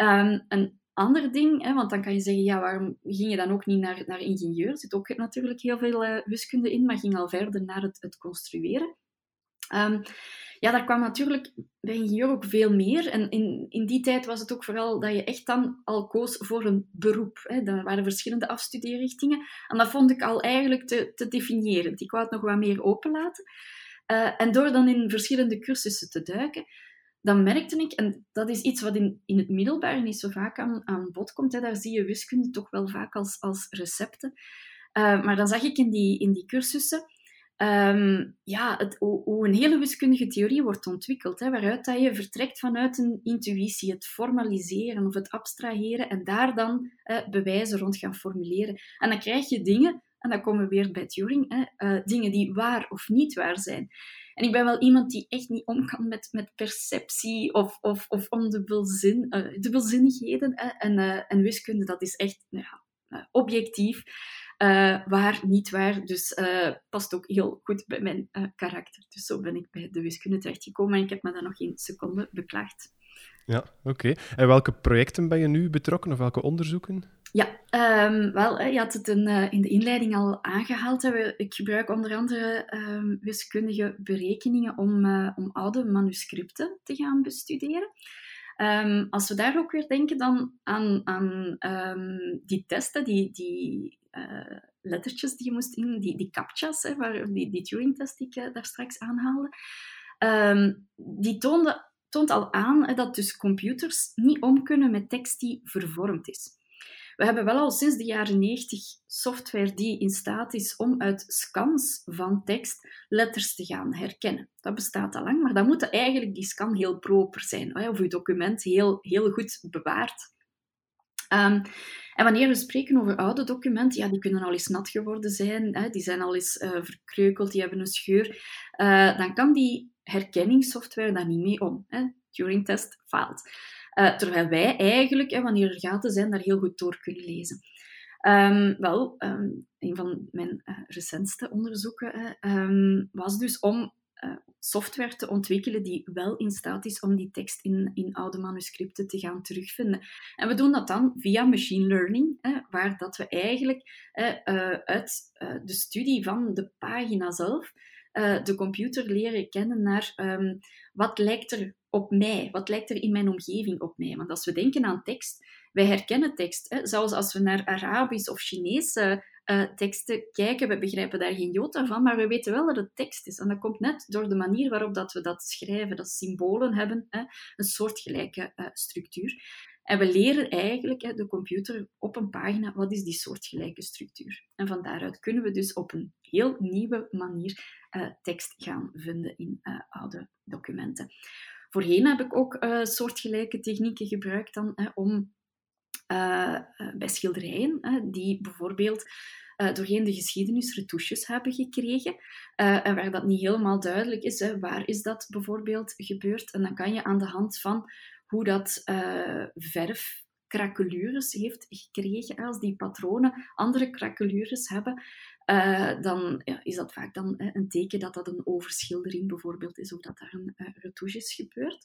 Um, een ander ding, hè, want dan kan je zeggen, ja, waarom ging je dan ook niet naar, naar ingenieur? Er zit ook natuurlijk heel veel wiskunde in, maar ging al verder naar het, het construeren. Um, ja, daar kwam natuurlijk bij ingenieur ook veel meer. En in, in die tijd was het ook vooral dat je echt dan al koos voor een beroep. Hè. Er waren verschillende afstudeerrichtingen. En dat vond ik al eigenlijk te, te definiërend. Ik wou het nog wat meer openlaten. Uh, en door dan in verschillende cursussen te duiken, dan merkte ik, en dat is iets wat in, in het middelbaar niet zo vaak aan, aan bod komt, hè, daar zie je wiskunde toch wel vaak als, als recepten. Uh, maar dan zag ik in die, in die cursussen ehm, ja, het, hoe, een hele wiskundige theorie wordt ontwikkeld, hè, waaruit dat je vertrekt vanuit een intuïtie, het formaliseren of het abstraheren en daar dan eh, bewijzen rond gaan formuleren. En dan krijg je dingen, en dan komen we weer bij Turing, hè, uh, dingen die waar of niet waar zijn. En ik ben wel iemand die echt niet om kan met, met perceptie of, of, of ondubbelzin, uh, dubbelzinnigheden. Hè. En, en wiskunde, dat is echt nou ja, objectief. Uh, waar, niet waar. Dus uh, past ook heel goed bij mijn uh, karakter. Dus zo ben ik bij de wiskunde terechtgekomen en ik heb me daar nog geen seconde beklaagd. Ja, oké. Okay. En welke projecten ben je nu betrokken of welke onderzoeken? Ja, um, wel, je had het in, in de inleiding al aangehaald. Hè. Ik gebruik onder andere um, wiskundige berekeningen om, om oude manuscripten te gaan bestuderen. Um, als we daar ook weer denken dan aan, aan die testen, die, die uh, lettertjes die je moest in, die, die captcha's, hè, waar, die, die Turing-test die ik uh, daar straks aanhaalde, um, die toonde, toont al aan dat dus computers niet om kunnen met tekst die vervormd is. We hebben wel al sinds de jaren 90 software die in staat is om uit scans van tekst letters te gaan herkennen. Dat bestaat al lang, maar dan moet eigenlijk die scan heel proper zijn, of je document heel, heel goed bewaard. Um, en wanneer we spreken over oude documenten, ja, die kunnen al eens nat geworden zijn, hè, die zijn al eens uh, verkreukeld, die hebben een scheur, uh, dan kan die herkenningssoftware daar niet mee om. Hè. Turing-test faalt. Uh, terwijl wij eigenlijk, hè, wanneer er gaten zijn, daar heel goed door kunnen lezen. Um, wel, um, een van mijn recentste onderzoeken was dus om uh, software te ontwikkelen die wel in staat is om die tekst in, in oude manuscripten te gaan terugvinden. En we doen dat dan via machine learning, hè, waar dat we eigenlijk uit de studie van de pagina zelf de computer leren kennen naar wat lijkt er op mij? Wat lijkt er in mijn omgeving op mij? Want als we denken aan tekst, wij herkennen tekst. Hè? Zelfs als we naar Arabisch of Chinese uh, teksten kijken, we begrijpen daar geen jota van, maar we weten wel dat het tekst is. En dat komt net door de manier waarop dat we dat schrijven, dat symbolen hebben, hè? een soortgelijke uh, structuur. En we leren eigenlijk hè, de computer op een pagina wat is die soortgelijke structuur. En van daaruit kunnen we dus op een heel nieuwe manier uh, tekst gaan vinden in oude documenten. Voorheen heb ik ook soortgelijke technieken gebruikt dan, hè, om uh, bij schilderijen, die bijvoorbeeld uh, doorheen de geschiedenis retouches hebben gekregen, en waar dat niet helemaal duidelijk is, waar is dat bijvoorbeeld gebeurd. En dan kan je aan de hand van hoe dat verf krakelures heeft gekregen, als die patronen andere krakelures hebben, dan ja, is dat vaak dan een teken dat dat een overschildering bijvoorbeeld is, of dat daar een uh, retouche is gebeurd.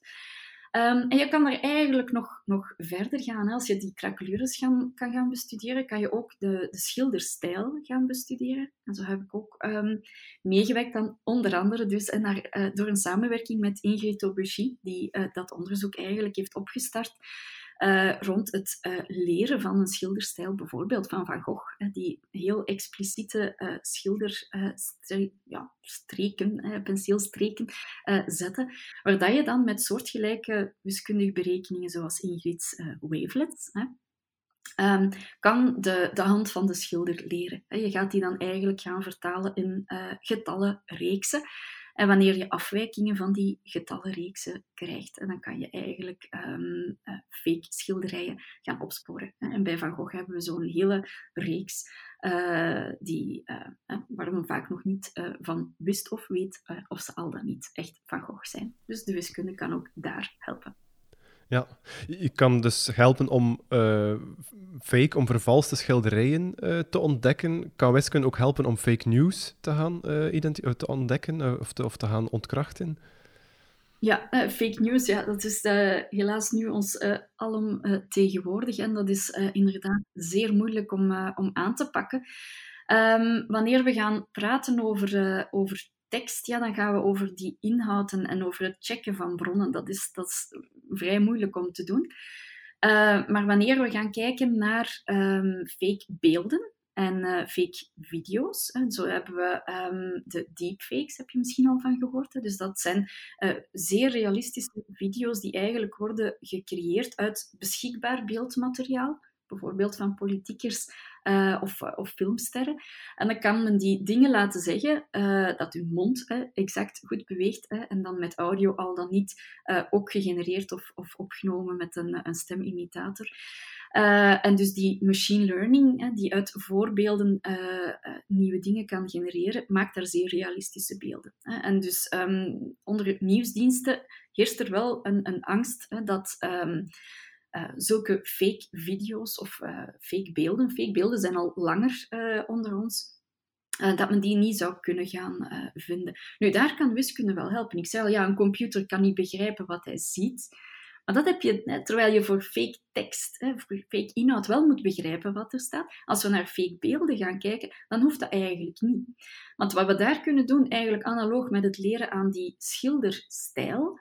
Um, en je kan er eigenlijk nog, nog verder gaan. Als je die craquelures gaan, kan gaan bestuderen, kan je ook de, de schilderstijl gaan bestuderen. En zo heb ik ook um, meegewerkt aan onder andere dus, en uh, door een samenwerking met Ingrid Aubuchy, die dat onderzoek eigenlijk heeft opgestart uh, rond het uh, leren van een schilderstijl, bijvoorbeeld van Van Gogh, die heel expliciete uh, schilderstreken, ja, streken, penseelstreken zetten, waar dat je dan met soortgelijke wiskundige berekeningen, zoals Ingrid's wavelets, Um, kan de, de hand van de schilder leren. Je gaat die dan eigenlijk gaan vertalen in uh, getallenreeksen. En wanneer je afwijkingen van die getallenreeksen krijgt, dan kan je eigenlijk um, fake schilderijen gaan opsporen. En bij Van Gogh hebben we zo'n hele reeks uh, die, uh, waar men vaak nog niet van wist of weet of ze al dan niet echt Van Gogh zijn. Dus de wiskunde kan ook daar helpen. Ja, je kan dus helpen om uh, fake, om vervalste schilderijen uh, te ontdekken. Kan wiskunde ook helpen om fake news te gaan uh, te ontdekken of, te, of te gaan ontkrachten? Ja, fake news, ja, dat is helaas nu ons alom tegenwoordig. En dat is inderdaad zeer moeilijk om, om aan te pakken. Um, wanneer we gaan praten over, over tekst, ja, dan gaan we over die inhouden en over het checken van bronnen. Dat is, dat is vrij moeilijk om te doen. Uh, maar wanneer we gaan kijken naar um, fake beelden en uh, fake video's, en zo hebben we um, de deepfakes, heb je misschien al van gehoord. Dus dat zijn uh, zeer realistische video's die eigenlijk worden gecreëerd uit beschikbaar beeldmateriaal, bijvoorbeeld van politiekers uh, of, of filmsterren. En dan kan men die dingen laten zeggen, uh, dat hun mond exact goed beweegt, en dan met audio al dan niet ook gegenereerd of, of opgenomen met een, een stemimitator. En dus die machine learning, die uit voorbeelden nieuwe dingen kan genereren, maakt daar zeer realistische beelden. En dus um, onder nieuwsdiensten heerst er wel een, een angst dat um, zulke fake video's of fake beelden, fake beelden zijn al langer onder ons, dat men die niet zou kunnen gaan vinden. Nu, daar kan wiskunde wel helpen. Ik zei al, ja, een computer kan niet begrijpen wat hij ziet. Maar dat heb je, terwijl je voor fake tekst, voor fake inhoud wel moet begrijpen wat er staat. Als we naar fake beelden gaan kijken, dan hoeft dat eigenlijk niet. Want wat we daar kunnen doen, eigenlijk analoog met het leren aan die schilderstijl,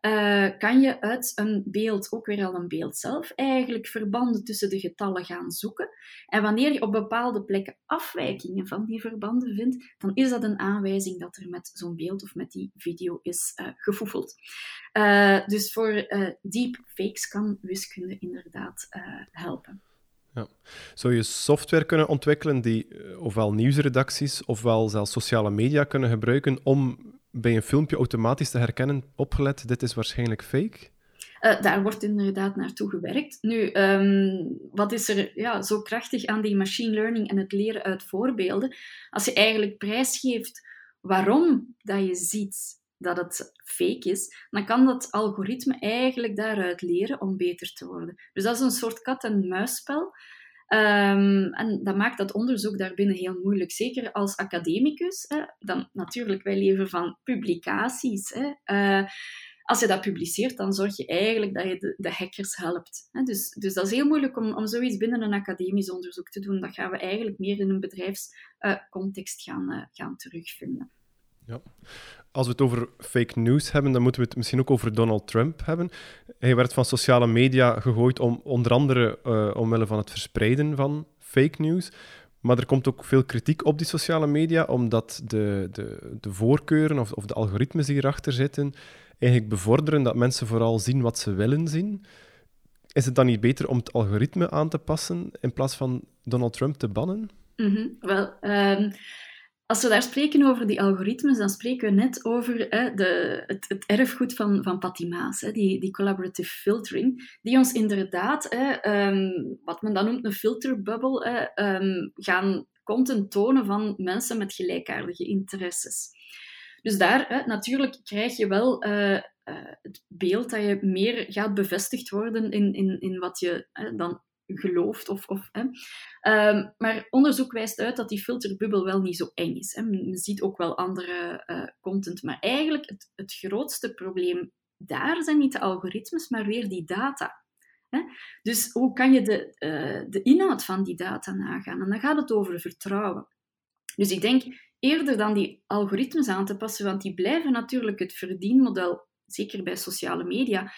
uh, kan je uit een beeld, ook weer al een beeld zelf, eigenlijk verbanden tussen de getallen gaan zoeken. En wanneer je op bepaalde plekken afwijkingen van die verbanden vindt, dan is dat een aanwijzing dat er met zo'n beeld of met die video is uh, gefoefeld. Uh, dus voor deepfakes kan wiskunde inderdaad helpen. Ja. Zou je software kunnen ontwikkelen die ofwel nieuwsredacties ofwel zelfs sociale media kunnen gebruiken om bij een filmpje automatisch te herkennen, opgelet, dit is waarschijnlijk fake? Uh, daar wordt inderdaad naartoe gewerkt. Nu, um, wat is er ja, zo krachtig aan die machine learning en het leren uit voorbeelden? Als je eigenlijk prijsgeeft waarom dat je ziet dat het fake is, dan kan dat algoritme eigenlijk daaruit leren om beter te worden. Dus dat is een soort kat-en-muisspel. Um, en dat maakt dat onderzoek daarbinnen heel moeilijk. Zeker als academicus. Hè, dan, natuurlijk, wij leven van publicaties. Hè. Uh, als je dat publiceert, dan zorg je eigenlijk dat je de, hackers helpt. Hè. Dus, dus dat is heel moeilijk om, om zoiets binnen een academisch onderzoek te doen. Dat gaan we eigenlijk meer in een bedrijfscontext uh, gaan, uh, gaan terugvinden. Ja. Als we het over fake news hebben, dan moeten we het misschien ook over Donald Trump hebben. Hij werd van sociale media gegooid om onder andere uh, omwille van het verspreiden van fake news. Maar er komt ook veel kritiek op die sociale media, omdat de, de, de voorkeuren of, of de algoritmes die erachter zitten, eigenlijk bevorderen dat mensen vooral zien wat ze willen zien. Is het dan niet beter om het algoritme aan te passen in plaats van Donald Trump te bannen? -hmm. Wel, um als we daar spreken over die algoritmes, dan spreken we net over hè, de, het, het, erfgoed van, van Patty Maas, hè, die, die collaborative filtering, die ons inderdaad, hè, um, wat men dan noemt een filterbubble, um, gaan content tonen van mensen met gelijkaardige interesses. Dus daar, hè, natuurlijk, krijg je wel uh, uh, het beeld dat je meer gaat bevestigd worden in, in, in wat je dan gelooft. Of, of, hè. Um, maar onderzoek wijst uit dat die filterbubbel wel niet zo eng is. Hè. Men ziet ook wel andere uh, content. Maar eigenlijk het, het grootste probleem daar zijn niet de algoritmes, maar weer die data. Dus hoe kan je de, uh, de inhoud van die data nagaan? En dan gaat het over vertrouwen. Dus ik denk eerder dan die algoritmes aan te passen, want die blijven natuurlijk het verdienmodel, zeker bij sociale media,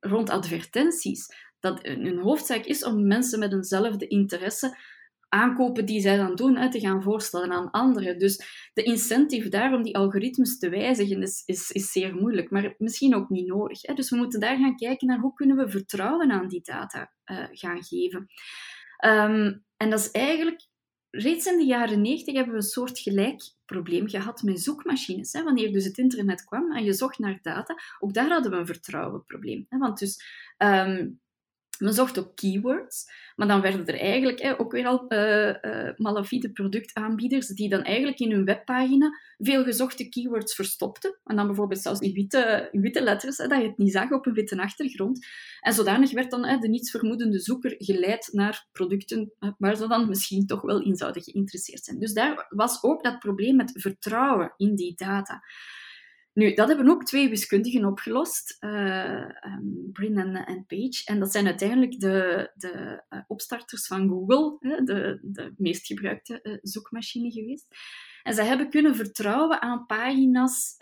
rond advertenties dat een hoofdzaak is om mensen met eenzelfde interesse aankopen die zij dan doen, te gaan voorstellen aan anderen. Dus de incentive daar om die algoritmes te wijzigen is, is, is zeer moeilijk, maar misschien ook niet nodig. Dus we moeten daar gaan kijken naar hoe kunnen we vertrouwen aan die data uh, gaan geven. Um, en dat is eigenlijk... Reeds in de jaren 90 hebben we een soort gelijk probleem gehad met zoekmachines. Hè? Wanneer dus het internet kwam en je zocht naar data, ook daar hadden we een vertrouwenprobleem. Hè? Want dus... Um, men zocht ook keywords, maar dan werden er eigenlijk hè, ook weer al uh, uh, malafide productaanbieders die dan eigenlijk in hun webpagina veel gezochte keywords verstopten. En dan bijvoorbeeld zelfs in witte, witte letters, dat je het niet zag op een witte achtergrond. En zodanig werd dan hè, de nietsvermoedende zoeker geleid naar producten waar ze dan misschien toch wel in zouden geïnteresseerd zijn. Dus daar was ook dat probleem met vertrouwen in die data. Nu, dat hebben ook twee wiskundigen opgelost, uh, um, Brin en, Page. En dat zijn uiteindelijk de, de uh, opstarters van Google, hè, de, de meest gebruikte uh, zoekmachine geweest. En zij hebben kunnen vertrouwen aan pagina's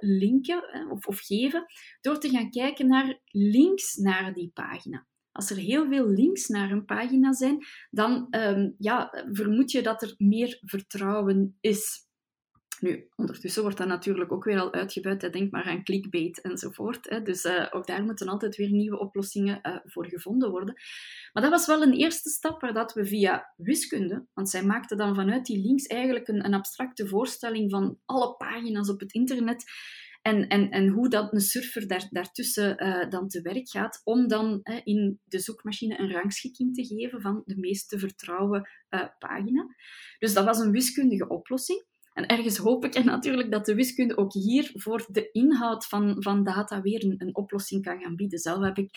linken of, of geven door te gaan kijken naar links naar die pagina. Als er heel veel links naar een pagina zijn, dan um, ja, vermoed je dat er meer vertrouwen is. Nu, ondertussen wordt dat natuurlijk ook weer al uitgebuit. Denk maar aan clickbait enzovoort. Hè. Dus uh, ook daar moeten altijd weer nieuwe oplossingen uh, voor gevonden worden. Maar dat was wel een eerste stap waar dat we via wiskunde, want zij maakten dan vanuit die links eigenlijk een, een abstracte voorstelling van alle pagina's op het internet en, en, en hoe dat een surfer daar, daartussen uh, dan te werk gaat, om dan in de zoekmachine een rangschikking te geven van de meest te vertrouwen pagina. Dus dat was een wiskundige oplossing. En ergens hoop ik natuurlijk dat de wiskunde ook hier voor de inhoud van, van data weer een, een oplossing kan gaan bieden. Zelf heb ik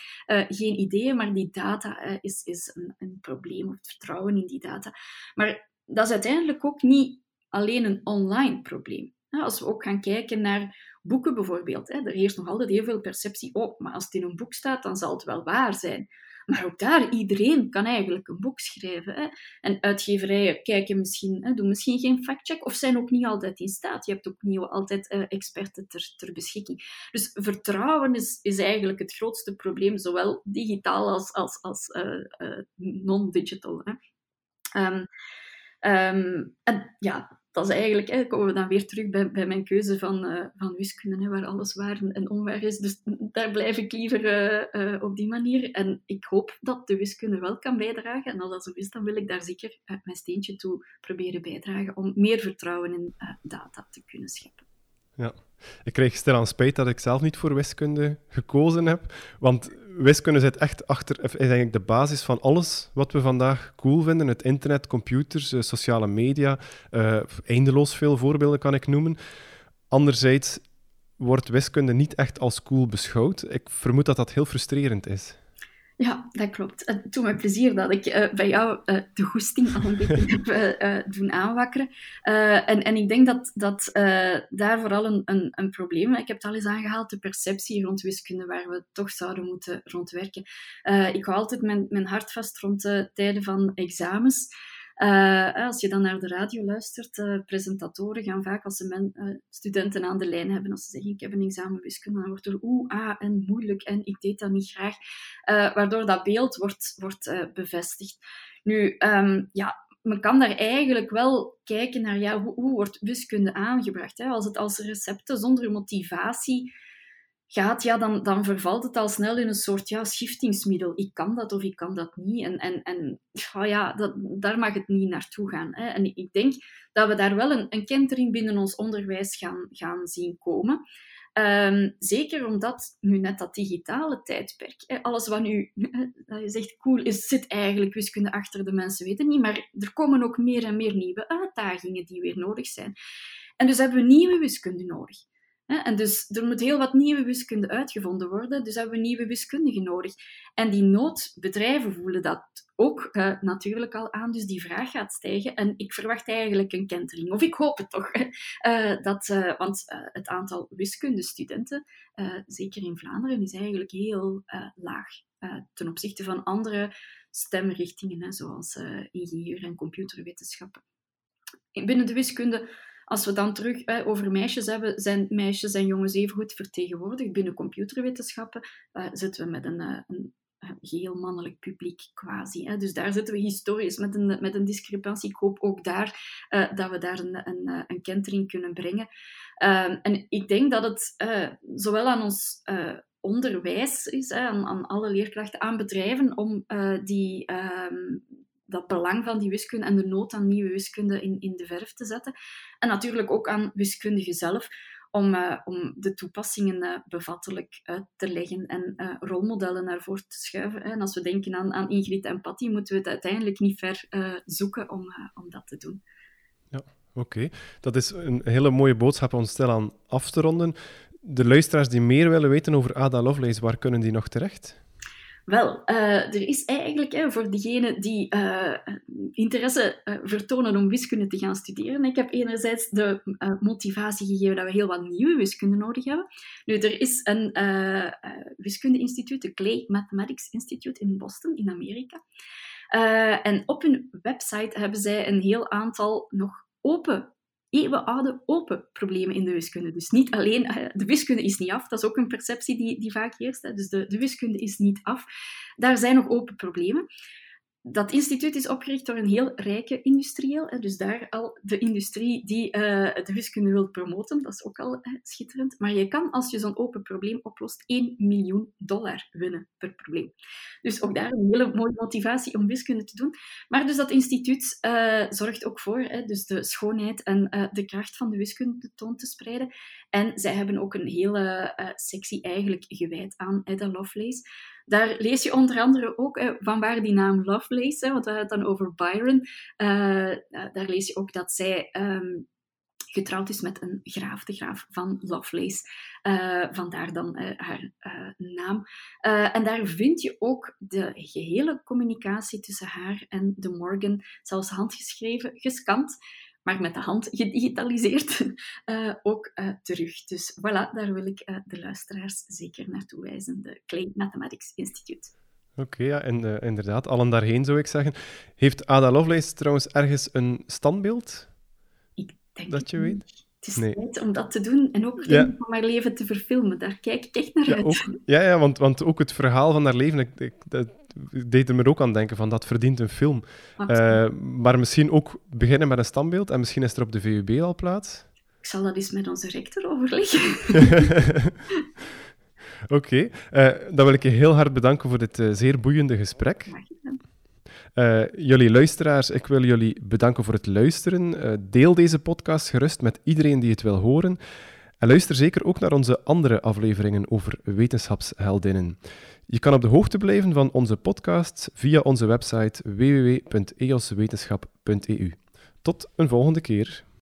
geen idee, maar die data is, is een, een probleem, of het vertrouwen in die data. Maar dat is uiteindelijk ook niet alleen een online probleem. Als we ook gaan kijken naar boeken bijvoorbeeld, er heerst nog altijd heel veel perceptie op, maar als het in een boek staat, dan zal het wel waar zijn. Maar ook daar, iedereen kan eigenlijk een boek schrijven. Hè. En uitgeverijen kijken misschien, hè, doen misschien geen factcheck of zijn ook niet altijd in staat. Je hebt ook niet altijd uh, experten ter, ter beschikking. Dus vertrouwen is, is eigenlijk het grootste probleem, zowel digitaal als, als, als uh, uh, non-digital. Um, um, en ja, dat is eigenlijk, hè, komen we dan weer terug bij, bij mijn keuze van, uh, van wiskunde, hè, waar alles waar en onwaar is. Dus daar blijf ik liever uh, uh, op die manier. En ik hoop dat de wiskunde wel kan bijdragen. En als dat zo is, dan wil ik daar zeker mijn steentje toe proberen bijdragen om meer vertrouwen in data te kunnen scheppen. Ja, ik kreeg stilaan spijt dat ik zelf niet voor wiskunde gekozen heb, want wiskunde zit echt achter, is eigenlijk de basis van alles wat we vandaag cool vinden. Het internet, computers, eh, sociale media, uh, eindeloos veel voorbeelden kan ik noemen. Anderzijds wordt wiskunde niet echt als cool beschouwd. Ik vermoed dat dat heel frustrerend is. Ja, dat klopt. Het doet me plezier dat ik uh, bij jou uh, de goesting al een beetje (laughs) heb uh, doen aanwakkeren. en, en ik denk dat, dat daar vooral een, een, een probleem. Ik heb het al eens aangehaald, de perceptie rond wiskunde, waar we toch zouden moeten rondwerken. ik hou altijd mijn, mijn hart vast rond de tijden van examens. Uh, als je dan naar de radio luistert, uh, presentatoren gaan vaak als ze men, studenten aan de lijn hebben, als ze zeggen ik heb een examen wiskunde, dan wordt er oeh, ah en moeilijk en ik deed dat niet graag, waardoor dat beeld wordt, wordt bevestigd. Nu, um, ja, men kan daar eigenlijk wel kijken naar ja, hoe, hoe wordt wiskunde aangebracht. Hè? Als het als recepten zonder motivatie gaat, ja, dan, dan vervalt het al snel in een soort ja, schiftingsmiddel. Ik kan dat of ik kan dat niet. En, en, en oh ja, dat, daar mag het niet naartoe gaan. Hè. En ik denk dat we daar wel een, een kentering binnen ons onderwijs gaan, gaan zien komen. Um, zeker omdat nu net dat digitale tijdperk, alles wat nu, (laughs) dat je zegt cool is, zit eigenlijk wiskunde achter de mensen weten niet, maar er komen ook meer en meer nieuwe uitdagingen die weer nodig zijn. En dus hebben we nieuwe wiskunde nodig. En dus er moet heel wat nieuwe wiskunde uitgevonden worden, dus hebben we nieuwe wiskundigen nodig. En die noodbedrijven voelen dat ook uh, natuurlijk al aan, dus die vraag gaat stijgen. En ik verwacht eigenlijk een kentering, of ik hoop het toch. Uh, (laughs) dat, uh, want het aantal wiskundestudenten, zeker in Vlaanderen, is eigenlijk heel laag ten opzichte van andere stemrichtingen, hè, zoals ingenieur en computerwetenschappen. Binnen de wiskunde als we dan terug over meisjes hebben, zijn meisjes en jongens even goed vertegenwoordigd. Binnen computerwetenschappen uh, zitten we met een, uh, een geheel mannelijk publiek quasi. Hè. Dus daar zitten we historisch met een, met een discrepantie. Ik hoop ook daar uh, dat we daar een, een, een kentering kunnen brengen. Ehm, en ik denk dat het zowel aan ons onderwijs is, aan, aan, alle leerkrachten, aan bedrijven, om die, ehm, dat belang van die wiskunde en de nood aan nieuwe wiskunde in, in de verf te zetten. En natuurlijk ook aan wiskundigen zelf, om, uh, om de toepassingen uh, bevattelijk uit te leggen en uh, rolmodellen naar voren te schuiven. En als we denken aan, aan Ingrid en Patty, moeten we het uiteindelijk niet ver zoeken om, om dat te doen. Ja, oké. Dat is een hele mooie boodschap om stilaan af te ronden. De luisteraars die meer willen weten over Ada Lovelace, waar kunnen die nog terecht? Wel, uh, er is eigenlijk voor diegenen die uh, interesse uh, vertonen om wiskunde te gaan studeren. Ik heb enerzijds de motivatie gegeven dat we heel wat nieuwe wiskunde nodig hebben. Nu, er is een wiskundeinstituut, de Clay Mathematics Institute in Boston, in Amerika. en op hun website hebben zij een heel aantal nog open eeuwenoude open problemen in de wiskunde. Dus niet alleen, eh, de wiskunde is niet af, dat is ook een perceptie die, die vaak heerst. Dus de, de wiskunde is niet af. Daar zijn nog open problemen. Dat instituut is opgericht door een heel rijke industrieel. Dus daar al de industrie die uh, de wiskunde wil promoten, dat is ook al schitterend. Maar je kan, als je zo'n open probleem oplost, 1 miljoen dollar winnen per probleem. Dus ook daar een hele mooie motivatie om wiskunde te doen. Maar dus dat instituut uh, zorgt ook voor dus de schoonheid en de kracht van de wiskunde toon te spreiden. En zij hebben ook een hele sectie eigenlijk gewijd aan Ada Lovelace. Daar lees je onder andere ook eh, van waar die naam Lovelace, want we hadden het dan over Byron. Uh, daar lees je ook dat zij um, getrouwd is met een graaf, de graaf van Lovelace. Uh, vandaar dan haar naam. en daar vind je ook de gehele communicatie tussen haar en de Morgan, zelfs handgeschreven, gescand maar met de hand gedigitaliseerd, uh, (laughs) ook uh, terug. Dus voilà, daar wil ik uh, de luisteraars zeker naartoe wijzen, de Clay Mathematics Institute. Oké, okay, ja, en inderdaad, allen daarheen zou ik zeggen. Heeft Ada Lovelace trouwens ergens een standbeeld? Ik denk dat je weet? Het is nee. tijd om dat te doen en ook ja. om haar leven te verfilmen. Daar kijk ik echt naar ja, uit. Ook, ja, ja want, want ook het verhaal van haar leven, ik, ik, dat, deed er me ook aan denken van dat verdient een film. Uh, maar misschien ook beginnen met een standbeeld en misschien is er op de VUB al plaats. Ik zal dat eens met onze rector overleggen. (laughs) Oké, okay. uh, dan wil ik je heel hard bedanken voor dit uh, zeer boeiende gesprek. Uh, jullie luisteraars, ik wil jullie bedanken voor het luisteren. Deel deze podcast gerust met iedereen die het wil horen. En luister zeker ook naar onze andere afleveringen over wetenschapsheldinnen. Je kan op de hoogte blijven van onze podcast via onze website www.eoswetenschap.eu. Tot een volgende keer.